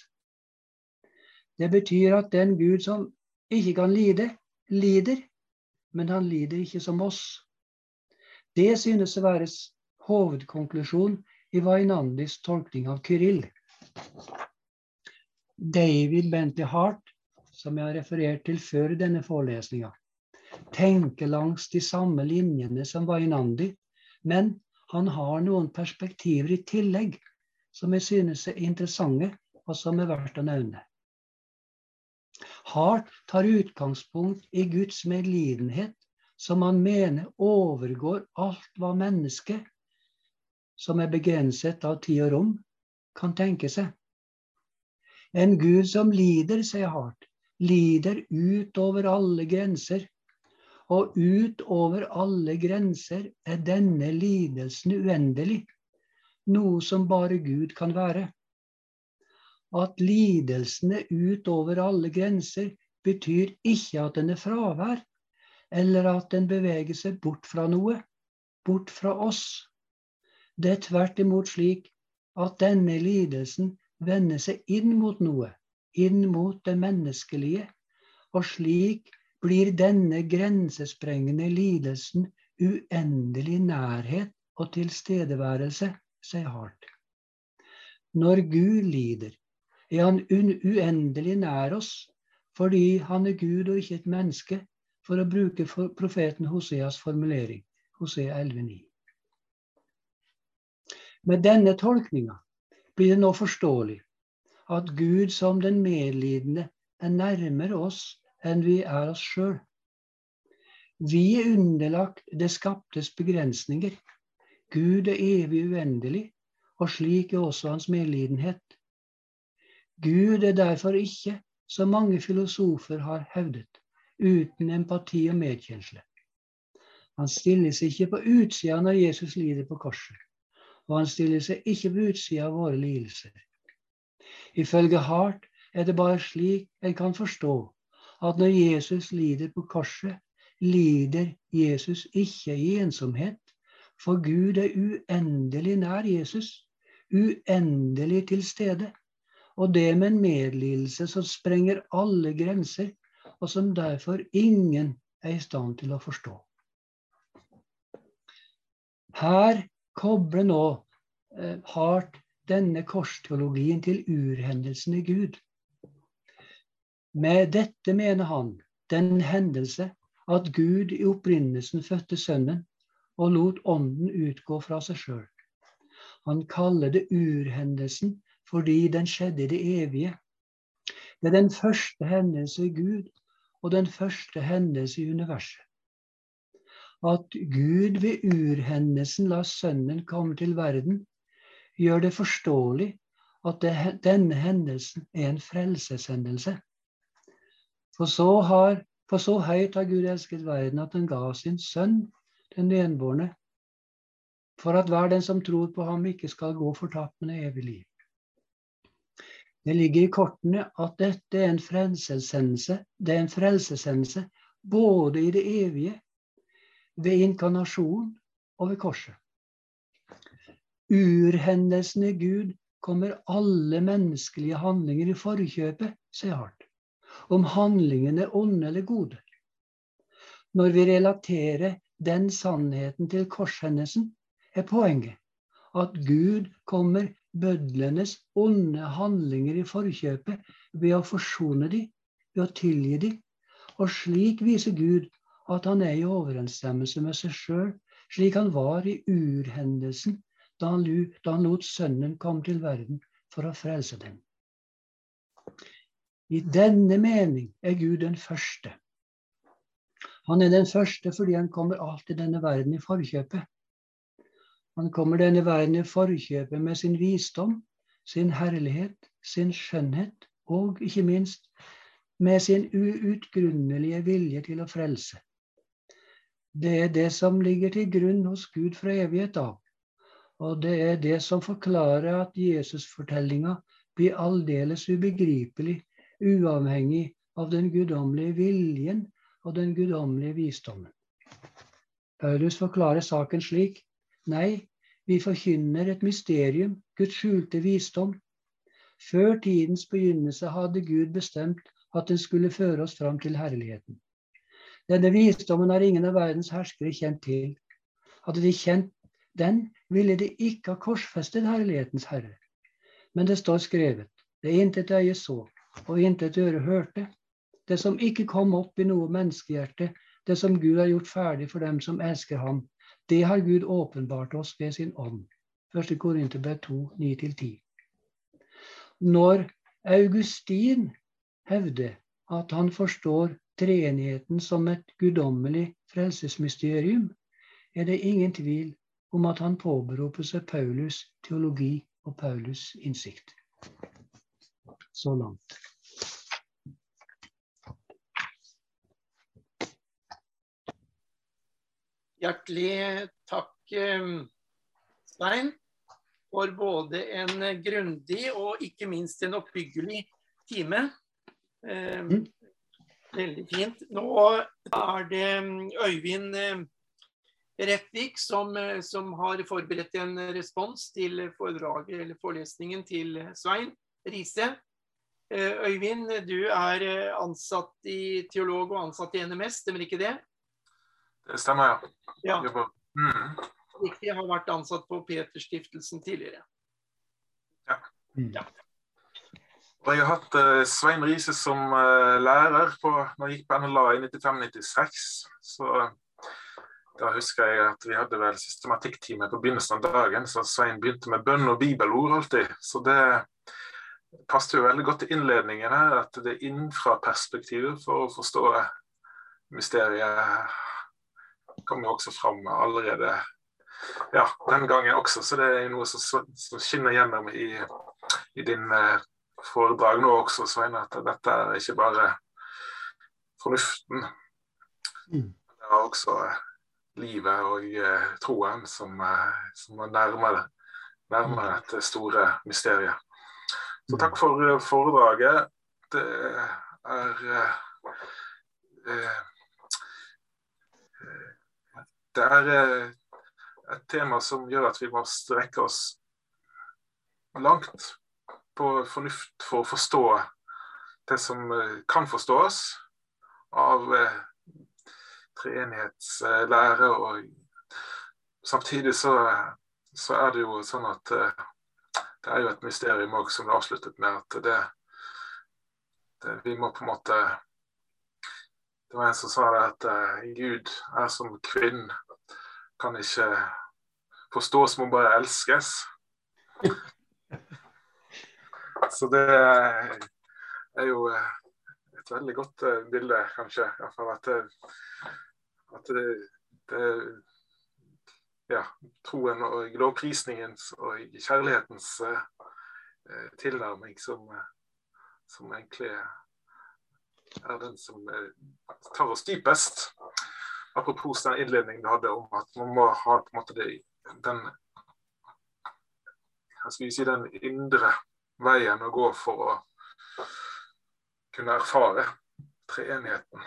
Det betyr at den Gud som ikke kan lide, lider, men han lider ikke som oss. Det synes å være hovedkonklusjon i Vainandis tolkning av Kyrill. David Bentley Hart, som jeg har referert til før denne forelesninga, tenker langs de samme linjene som Vainandi, men han har noen perspektiver i tillegg som jeg synes er interessante, og som er verdt å nevne. Hart tar utgangspunkt i Guds medlidenhet, som han mener overgår alt hva mennesket, som er begrenset av tid og rom, kan tenke seg. En Gud som lider, sier Hart, lider utover alle grenser. Og utover alle grenser er denne lidelsen uendelig, noe som bare Gud kan være at lidelsene utover alle grenser betyr ikke at den er fravær, eller at den beveger seg bort fra noe, bort fra oss. Det er tvert imot slik at denne lidelsen vender seg inn mot noe, inn mot det menneskelige, og slik blir denne grensesprengende lidelsen uendelig nærhet og tilstedeværelse, sier Hart. Når Gud lider, er han uendelig nær oss fordi han er Gud og ikke et menneske, for å bruke profeten Hoseas formulering. Hosea 11,9. Med denne tolkninga blir det nå forståelig at Gud som den medlidende er nærmere oss enn vi er oss sjøl. Vi er underlagt det skaptes begrensninger. Gud er evig uendelig, og slik er også hans medlidenhet. Gud er derfor ikke, som mange filosofer har hevdet, uten empati og medkjensle. Han stiller seg ikke på utsida når Jesus lider på korset, og han stiller seg ikke på utsida av våre lidelser. Ifølge Hart er det bare slik en kan forstå at når Jesus lider på korset, lider Jesus ikke i ensomhet, for Gud er uendelig nær Jesus, uendelig til stede. Og det med en medlidelse som sprenger alle grenser, og som derfor ingen er i stand til å forstå. Her kobler nå eh, Hart denne korsteologien til urhendelsen i Gud. Med dette mener han den hendelse at Gud i opprinnelsen fødte Sønnen og lot Ånden utgå fra seg sjøl. Han kaller det urhendelsen fordi den skjedde i det evige. Det er den første hendelse i Gud og den første hendelse i universet. At Gud ved urhendelsen lar Sønnen komme til verden, gjør det forståelig at det, denne hendelsen er en frelseshendelse. For så, har, for så høyt har Gud elsket verden at han ga sin sønn, den enbårne, for at hver den som tror på ham, ikke skal gå fortapt, men evig liv. Det ligger i kortene at dette er en frelseshendelse. Det er en frelseshendelse både i det evige, ved inkarnasjon og ved korset. Urhendelsene Gud kommer alle menneskelige handlinger i forkjøpet, sier Hart. Om handlingene er onde eller gode. Når vi relaterer den sannheten til korshendelsen, er poenget at Gud kommer bødlenes onde handlinger i forkjøpet ved å forsone dem, ved å tilgi dem. Og slik viser Gud at han er i overensstemmelse med seg sjøl, slik han var i urhendelsen da han, da han lot Sønnen komme til verden for å frelse dem. I denne mening er Gud den første. Han er den første fordi han kommer alt i denne verden i forkjøpet. Han kommer denne verden i forkjøpet med sin visdom, sin herlighet, sin skjønnhet og ikke minst med sin uutgrunnelige vilje til å frelse. Det er det som ligger til grunn hos Gud fra evighet av. Og det er det som forklarer at Jesusfortellinga blir aldeles ubegripelig, uavhengig av den guddommelige viljen og den guddommelige visdommen. Paulus forklarer saken slik Nei, vi forkynner et mysterium, Guds skjulte visdom. Før tidens begynnelse hadde Gud bestemt at den skulle føre oss fram til herligheten. Denne visdommen har ingen av verdens herskere kjent til. Hadde de kjent den, ville de ikke ha korsfestet herlighetens herre. Men det står skrevet, det intet øye så, og intet øre hørte, det som ikke kom opp i noe menneskehjerte, det som Gud har gjort ferdig for dem som elsker ham, det har Gud åpenbart oss ved sin ånd. 1. Korinterbrev 2, 9-10. Når Augustin hevder at han forstår treenigheten som et guddommelig frelsesmysterium, er det ingen tvil om at han påberoper seg Paulus teologi og Paulus innsikt. Så langt. Hjertelig takk, eh, Stein, for både en grundig og ikke minst en oppbyggelig time. Eh, mm. Veldig fint. Nå er det mm, Øyvind eh, Rettvik som, som, har forberedt en respons til foredraget eller forelesningen til Svein Riise. Øyvind, du er ansatt i teolog og ansatt i NMS, stemmer ikke det? Det stemmer, ja. ja. Mm. Riktig. Har vært ansatt på Peterstiftelsen tidligere. Ja. Mm. ja. Og jeg har hatt uh, Svein Riise som uh, lærer på, når jeg gikk på NLA i 95-96. Så uh, da husker jeg at vi hadde vel systematikktime på begynnelsen av dagen, så Svein begynte med bønn og bibelord alltid. Så det passet jo veldig godt til innledningen her, at det er innenfra-perspektivet for å forstå mysteriet kom jo også fram allerede ja, den gangen også. Så det er noe som, som skinner gjennom i, i din eh, foredrag nå også, Svein, at dette er ikke bare fornuften. Mm. Det er også eh, livet og uh, troen som, som er nærmere, nærmere mm. dette store mysteriet. Så takk for uh, foredraget. Det er Det er et tema som gjør at vi må strekke oss langt på fornuft for å forstå det som kan forstås av treenighetslære. Og samtidig så, så, er det jo sånn at eh, det er jo et mysterium òg, som det avsluttet med, at det, det, Vi må på en måte Det var en som sa det at uh, Gud er som kvinnen. Kan ikke forstås, må bare elskes. Så det er jo eh, et veldig godt bilde, kanskje. Iallfall at det, at det, det ja, troen og lovprisningens og kjærlighetens eh, tilnærming som, uh, som, egentlig er den som uh, tar oss dypest. Apropos den innledningen du hadde om at man må ha på en måte det, den hva skal vi si, den indre veien å gå for å kunne erfare treenigheten.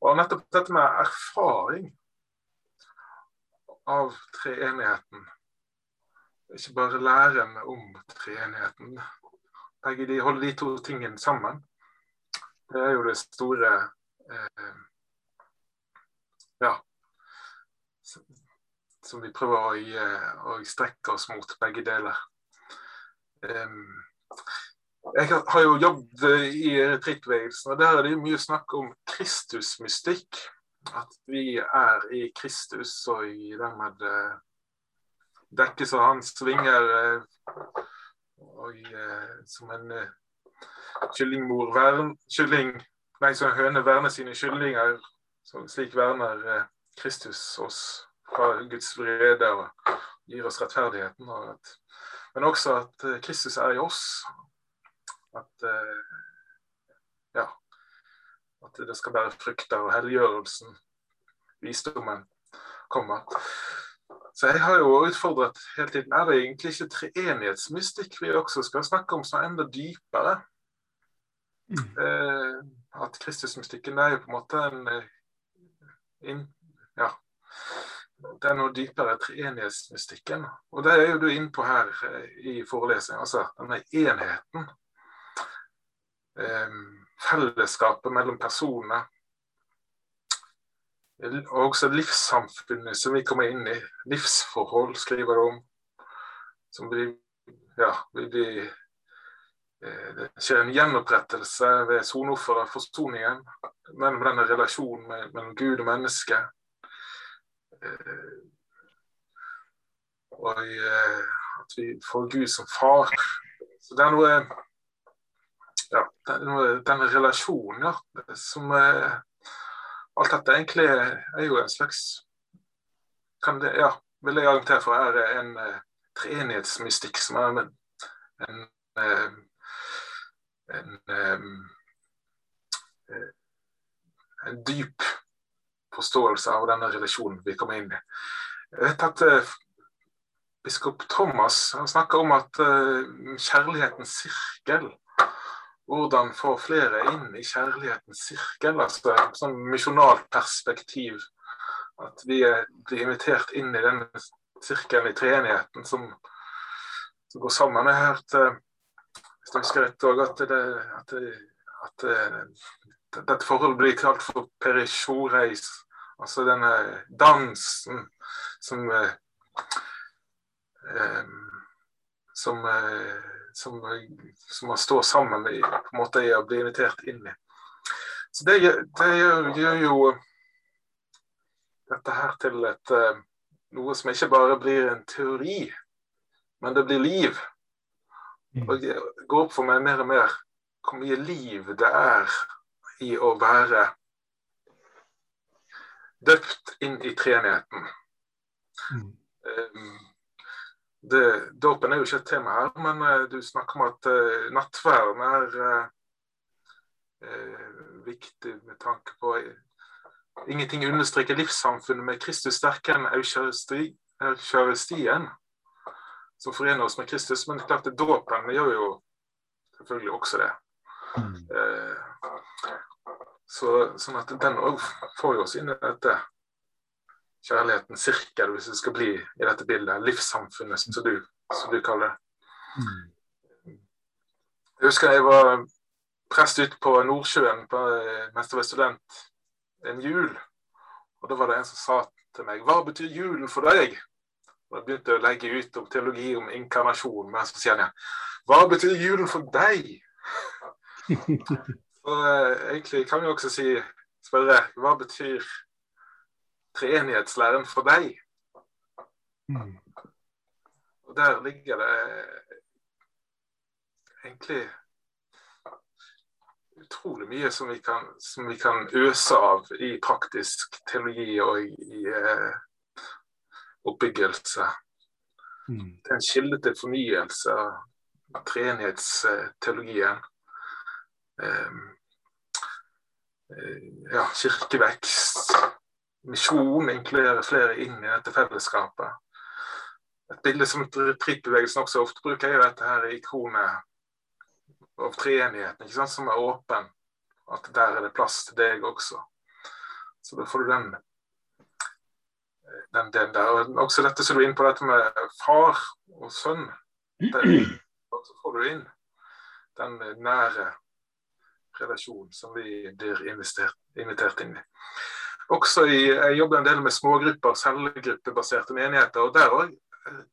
Og nettopp dette med erfaring av treenigheten, ikke bare læren om treenigheten, begge de holder de to tingene sammen. Det er jo det store eh, Ja. Som vi prøver å, å, strekke oss mot, begge deler. Um, jeg har jo jobbet i retrettbevegelsen, og der er det mye snakk om Kristusmystikk. At vi er i Kristus og i dermed uh, dekkes av hans vinger uh, og uh, som en kyllingmor vern, kylling, nei, som en høne verner sine kyllinger. Slik verner Kristus oss fra Guds vrede og gir oss rettferdigheten. At, men også at Kristus er i oss, at, eh, at det skal bære frukter, og helliggjørelsen, visdommen, kommer. Så jeg har jo utfordret hele tiden er det egentlig ikke treenighetsmystikk vi også skal snakke om, som er enda dypere. Mm. Eh, at Kristusmystikken er jo på en måte en eh, in, ja, det er noe dypere treenighetsmystikken. Og det er jo du inne på her eh, i forelesningen. Altså denne enheten Eh, fellesskapet mellom personer. Og også livssamfunnet som vi kommer inn i. Livsforhold skriver det om. Som blir, ja, blir de det skjer en gjenopprettelse ved soneofferet, forsoningen, mellom denne relasjonen mellom Gud og menneske. Eh, og at vi får Gud som far. Så det er noe ja, den, den relasjonen, ja, som eh, Alt dette egentlig er jo en slags det, ja, vil jeg argumentere for er en uh, treenighetsmystikk som er en, en, uh, en, um, en dyp forståelse av denne relasjonen vi kommer inn i. Jeg vet at uh, Biskop Thomas snakker om at kjærlighetens sirkel hvordan få flere inn i kjærlighetens sirkel. altså Sånn misjonalt perspektiv. At vi blir invitert inn i den sirkelen i treenigheten som, som, går sammen. Jeg har hørt eh, hvis jeg husker rett at, det, at, det, at det, eh, dette forholdet blir kalt for perisjoreis. Altså denne dansen som eh, eh, som eh, som, som man står sammen med på en måte å bli invitert inn i. Så Det, det gjør, gjør, jo dette her til et, eh, noe som ikke bare blir en teori, men det blir liv. Og det går opp for meg mer og mer hvor mye liv det er i å være døpt inn i treenigheten. Mm. Um, Dåpen er jo ikke et tema her, men uh, du snakker om at uh, nattverden er uh, viktig med tanke på Ingenting understreker livssamfunnet med Kristus sterkere enn eukaristien, som forener oss med Kristus. Men klart dåpen gjør jo selvfølgelig også det. Mm. Så, sånn at den òg får oss inn i dette kjærlighetens sirkel, hvis det skal bli i dette bildet. Livssamfunnet, som du, som du kaller det. Jeg husker jeg var prest ute på Nordsjøen på, mens jeg var student en jul. Og da var det en som sa til meg Hva betyr julen for deg? Og jeg begynte å legge ut om teologi om inkarnasjon. Men så sier han Hva betyr julen for deg? så eh, egentlig kan vi også si, spørre hva betyr treenighetslæren for deg. Mm. Og der ligger det egentlig utrolig mye som vi kan, som vi kan øse av i praktisk teologi og i, eh, oppbyggelse. Mm. Det er en kilde til fornyelse av treenighetsteologien. Eh, eh, ja, kirkevekst, misjon, inkluderer flere inn i dette fellesskapet. Et bilde som retreatbevegelsen også ofte bruker, er dette her ikonet av treenigheten, som er åpen. At der er det plass til deg også. Så da får du den, den delen der. Og også dette som du er inne på, dette med far og sønn. Der så får du inn den nære relasjonen som vi blir invitert inn i. Også i, jeg jobber en del med smågrupper, cellegruppebaserte menigheter. og Der òg eh,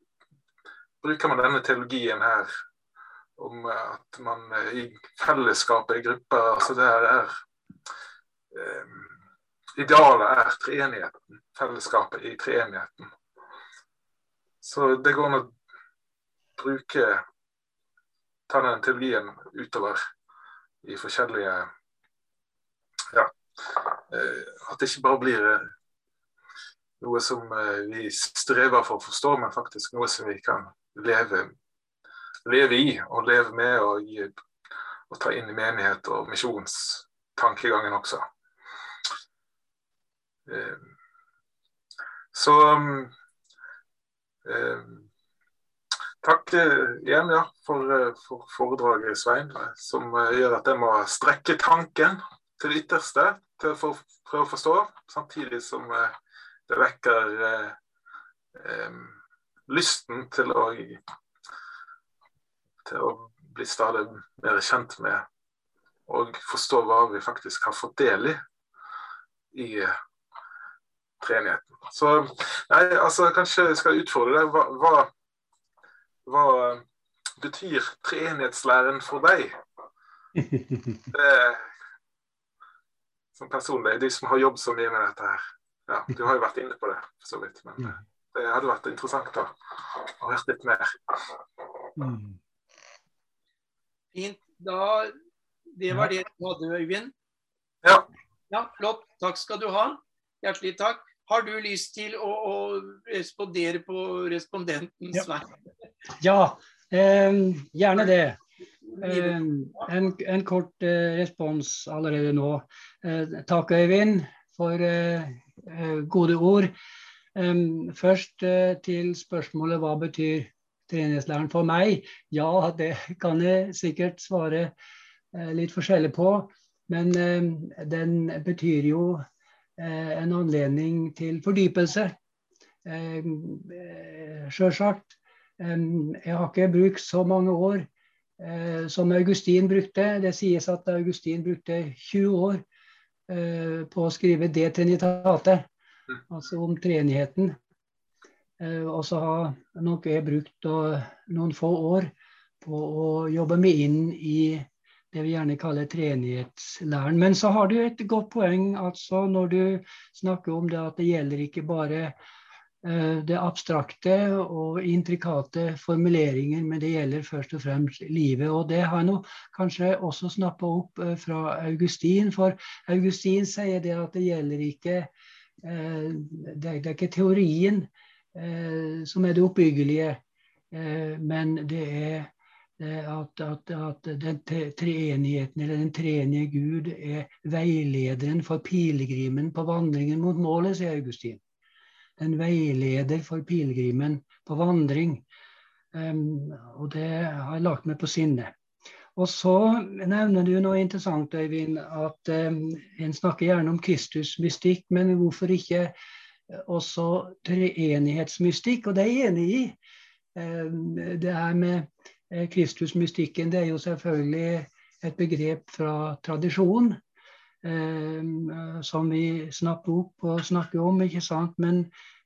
bruker man denne teologien her om at man eh, i fellesskapet i grupper altså der er eh, Idealet er treenigheten. Fellesskapet i treenigheten. Så det går an å bruke ta den teologien utover i forskjellige ja, Eh, at det ikke bare blir eh, noe som eh, vi strever for å forstå, men faktisk noe som vi kan leve, leve i og leve med og, gi, og ta inn i menighet og misjonstankegangen også. Så Takk igjen ja, for, for foredraget, Svein, som gjør at jeg må strekke tanken til det ytterste til å prøve å forstå, samtidig som eh, det vekker eh, eh, lysten til å, til å bli stadig mer kjent med og forstå hva vi faktisk har fått del i i treenigheten. Så nei, altså, kanskje jeg skal utfordre deg. Hva, hva, hva betyr treenighetslæren for deg? Det som personlig, de som har jobbet så mye med dette her. Ja, du har jo vært inne på det, for så vidt. Men det hadde vært interessant å ha hørt litt mer. Mm. Fint. Da, det var det du hadde, Øyvind. Ja. ja. Flott. Takk skal du ha. Hjertelig takk. Har du lyst til å, å respondere på respondenten vei? Ja, eh, gjerne det. En, en, kort eh, respons allerede nå. Eh, takk, Øyvind, for eh, gode ord. Først til spørsmålet hva betyr treningslæren for meg? Ja, det kan jeg sikkert svare litt forskjellig på. Men den betyr jo en anledning til fordypelse. Sjølsagt. Jeg har ikke brukt så mange år eh, som Augustin brukte. Det sies at Augustin brukte 20 år eh, på å skrive det Trinitate, altså om treenigheten. Eh, og så har nok jeg brukt noen få år på å jobbe meg inn i det vi gjerne kaller treenighetslæren. Men så har du et godt poeng altså når du snakker om det at det gjelder ikke bare eh, det abstrakte og intrikate formuleringer, men det gjelder først og fremst livet. Og det har jeg nå kanskje også snappa opp eh, fra Augustin, for Augustin sier det at det gjelder ikke Det er ikke teorien som er det oppbyggelige, men det er at, at, at den treenigheten, eller den treenige Gud, er veilederen for pilegrimen på vandringen mot målet, sier Augustin. En veileder for pilegrimen på vandring. Um, og det har jeg lagt meg på sinne. Og så nevner du noe interessant, Øyvind, at um, en snakker gjerne om Kristus-mystikk, men hvorfor ikke også treenighetsmystikk? Og det er jeg enig i. Um, det her med Eh, Kristusmystikken det er jo selvfølgelig et begrep fra tradisjon. Eh, som vi snapper opp og snakker om, ikke sant. Men,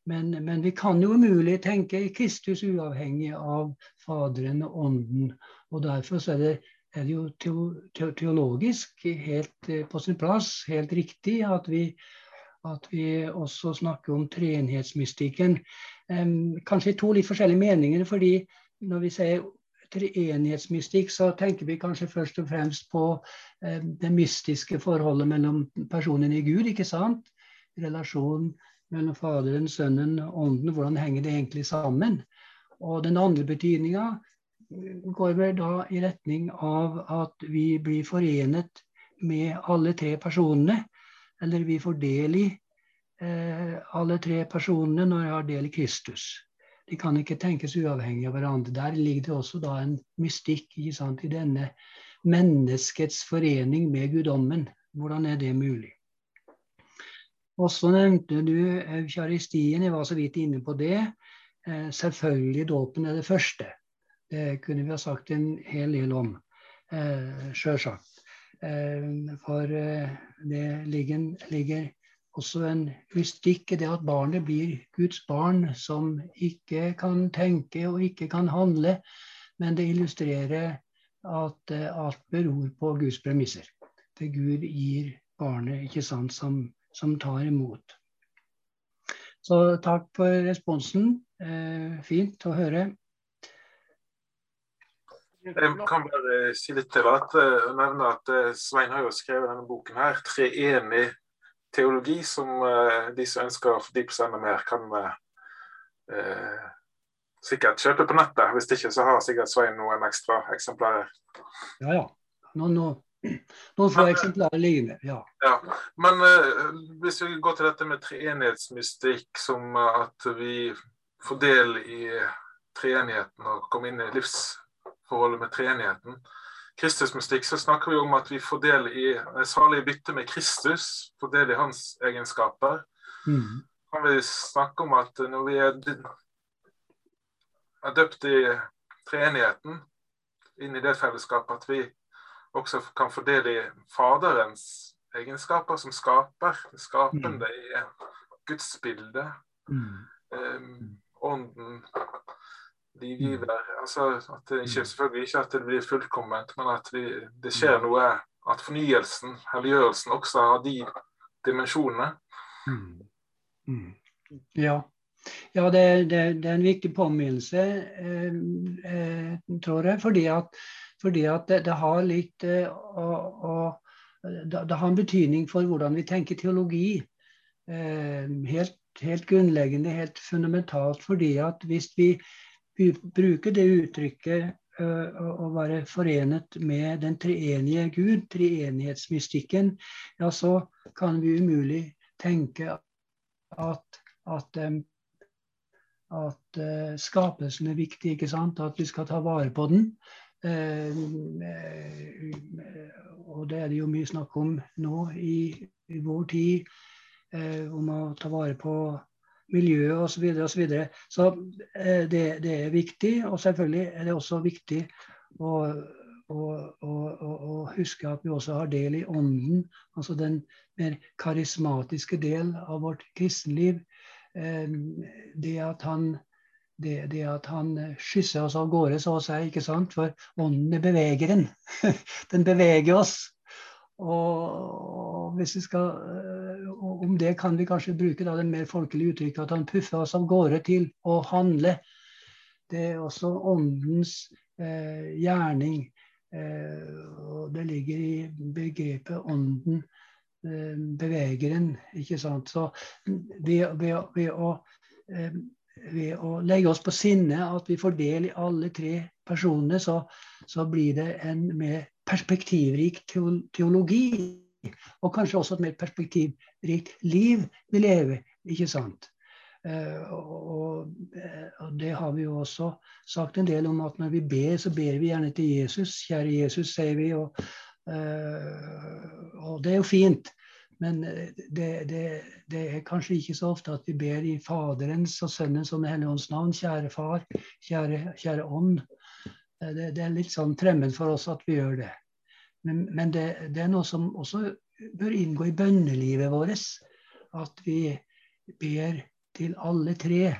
men, men vi kan jo umulig tenke Kristus uavhengig av Faderen og Ånden. Og derfor er det, er det jo teologisk helt eh, på sin plass, helt riktig, at vi, at vi også snakker om treenhetsmystikken. kanskje i to litt forskjellige meninger. fordi når vi sier treenighetsmystikk, så tenker vi kanskje først og fremst på eh, det mystiske forholdet mellom personen i Gud, ikke sant? Relasjonen mellom Faderen, Sønnen og Ånden. Hvordan henger det egentlig sammen? Og den andre betydninga går vel da i retning av at vi blir forenet med alle tre personene. Eller vi får del i eh, alle tre personene når vi har del i Kristus. De kan ikke tenkes uavhengig av hverandre. Der ligger det også da en mystikk sant, i denne menneskets forening med guddommen. Hvordan er det mulig? Også nevnte du eukaristien. Jeg var så vidt inne på det. Eh, selvfølgelig dåpen er det første. Det kunne vi ha sagt en hel del om. Eh, Sjølsagt. Eh, for det ligger, ligger også en mystikk i det at barnet blir Guds barn, som ikke kan tenke og ikke kan handle. Men det illustrerer at alt beror på Guds premisser. Det Gud gir barnet, ikke sant, som, som tar imot. Så takk for responsen. Eh, fint å høre. Jeg kan bare si litt til at, uh, nevne at uh, Svein har jo skrevet denne boken her, 'Treenig teologi som uh, de som ønsker å fordype seg enda mer, kan uh, sikkert kjøpe på nettet. Hvis ikke så har sikkert Svein noen ekstra eksemplarer. Ja, ja. Noen, noen, noen få eksemplarer liggende. Ja. ja. Men uh, hvis vi går til dette med treenighetsmystikk, som at vi får del i treenigheten og kommer inn i livsforholdet med treenigheten. Kristusmystikk så snakker vi om at vi får del i salig bytte med Kristus, får del i hans egenskaper. Mm. Kan vi snakke om at når vi er, er døpt i treenigheten, inn i det fellesskapet, at vi også kan få del i Faderens egenskaper som skaper. Skapende mm. i Guds bilde. Mm. Um, ånden livgiver. det. Altså, at det ikke, mm. selvfølgelig ikke at det blir fullkomment, men at vi, det skjer mm. noe At fornyelsen, helliggjørelsen, også har de dimensjonene. Mm. Mm. Ja. ja det, det, det, er en viktig påminnelse, eh, eh, tror jeg. Fordi at, fordi at det, det, har litt eh, å, og det, har en betydning for hvordan vi tenker teologi. Eh, helt, helt grunnleggende, helt fundamentalt. Fordi at hvis vi bruke det uttrykket å være forenet med den treenige Gud, treenighetsmystikken, ja, så kan vi umulig tenke at, at, at skapelsen er viktig, ikke sant? at vi skal ta vare på den. Og det er det jo mye snakk om nå i, i vår tid, om å ta vare på miljøet osv. Så, så, videre. så eh, det, det, er viktig. Og selvfølgelig er det også viktig å, å, å, å, huske at vi også har del i ånden. Altså den mer karismatiske del av vårt kristenliv. Eh, det at han det, det, at han skysser oss av gårde, så å si. ikke sant? For ånden er bevegeren. Den beveger oss. Og hvis vi skal, Om det kan vi kanskje bruke da, det mer folkelige uttrykket at han puffer oss av gårde til å handle. Det er også åndens eh, gjerning. Eh, og det ligger i begrepet ånden eh, bevegeren. ikke sant? Så ved, ved, ved å eh, ved å legge oss på sinne at vi får del i alle tre personene, så, så blir det en mer perspektivrik teologi. Og kanskje også et mer perspektivrikt liv vi lever. ikke sant? Uh, og, og, det har vi jo også sagt en del om at når vi ber, så ber vi gjerne til Jesus. Kjære Jesus, sier vi. Og, uh, og det er jo fint. Men eh, det, det, det, er kanskje ikke så ofte at vi ber i Faderens og Sønnens og Den hellige ånds navn. Kjære Far, kjære, kjære Ånd. Eh, det, det, er litt sånn fremmed for oss at vi gjør det. Men, men det, er noe som også bør inngå i bønnelivet vårt. At vi ber til alle tre.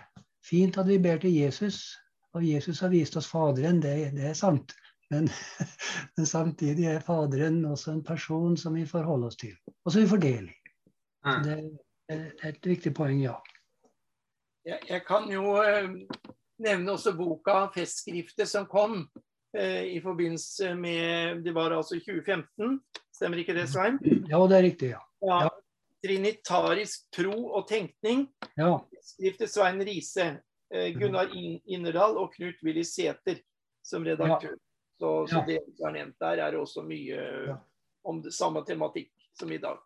Fint at vi ber til Jesus, og Jesus har vist oss Faderen, det, det er sant. Men, men, samtidig er Faderen også en person som vi forholder oss til, og som vi får del i. Det er et viktig poeng, ja. Jeg, jeg kan jo eh, nevne også boka 'Festskriftet' som kom eh, i forbindelse med Det var altså 2015, stemmer ikke det, Svein? Ja, det er riktig, ja. ja. ja. Trinitarisk tro og tenkning. Ja. Skriftet Svein Riise, eh, Gunnar Innerdal og Knut Willy Sæther som redaktør. Ja. Så, så det som er nevnt der, er også mye om det samme tematikk som i dag.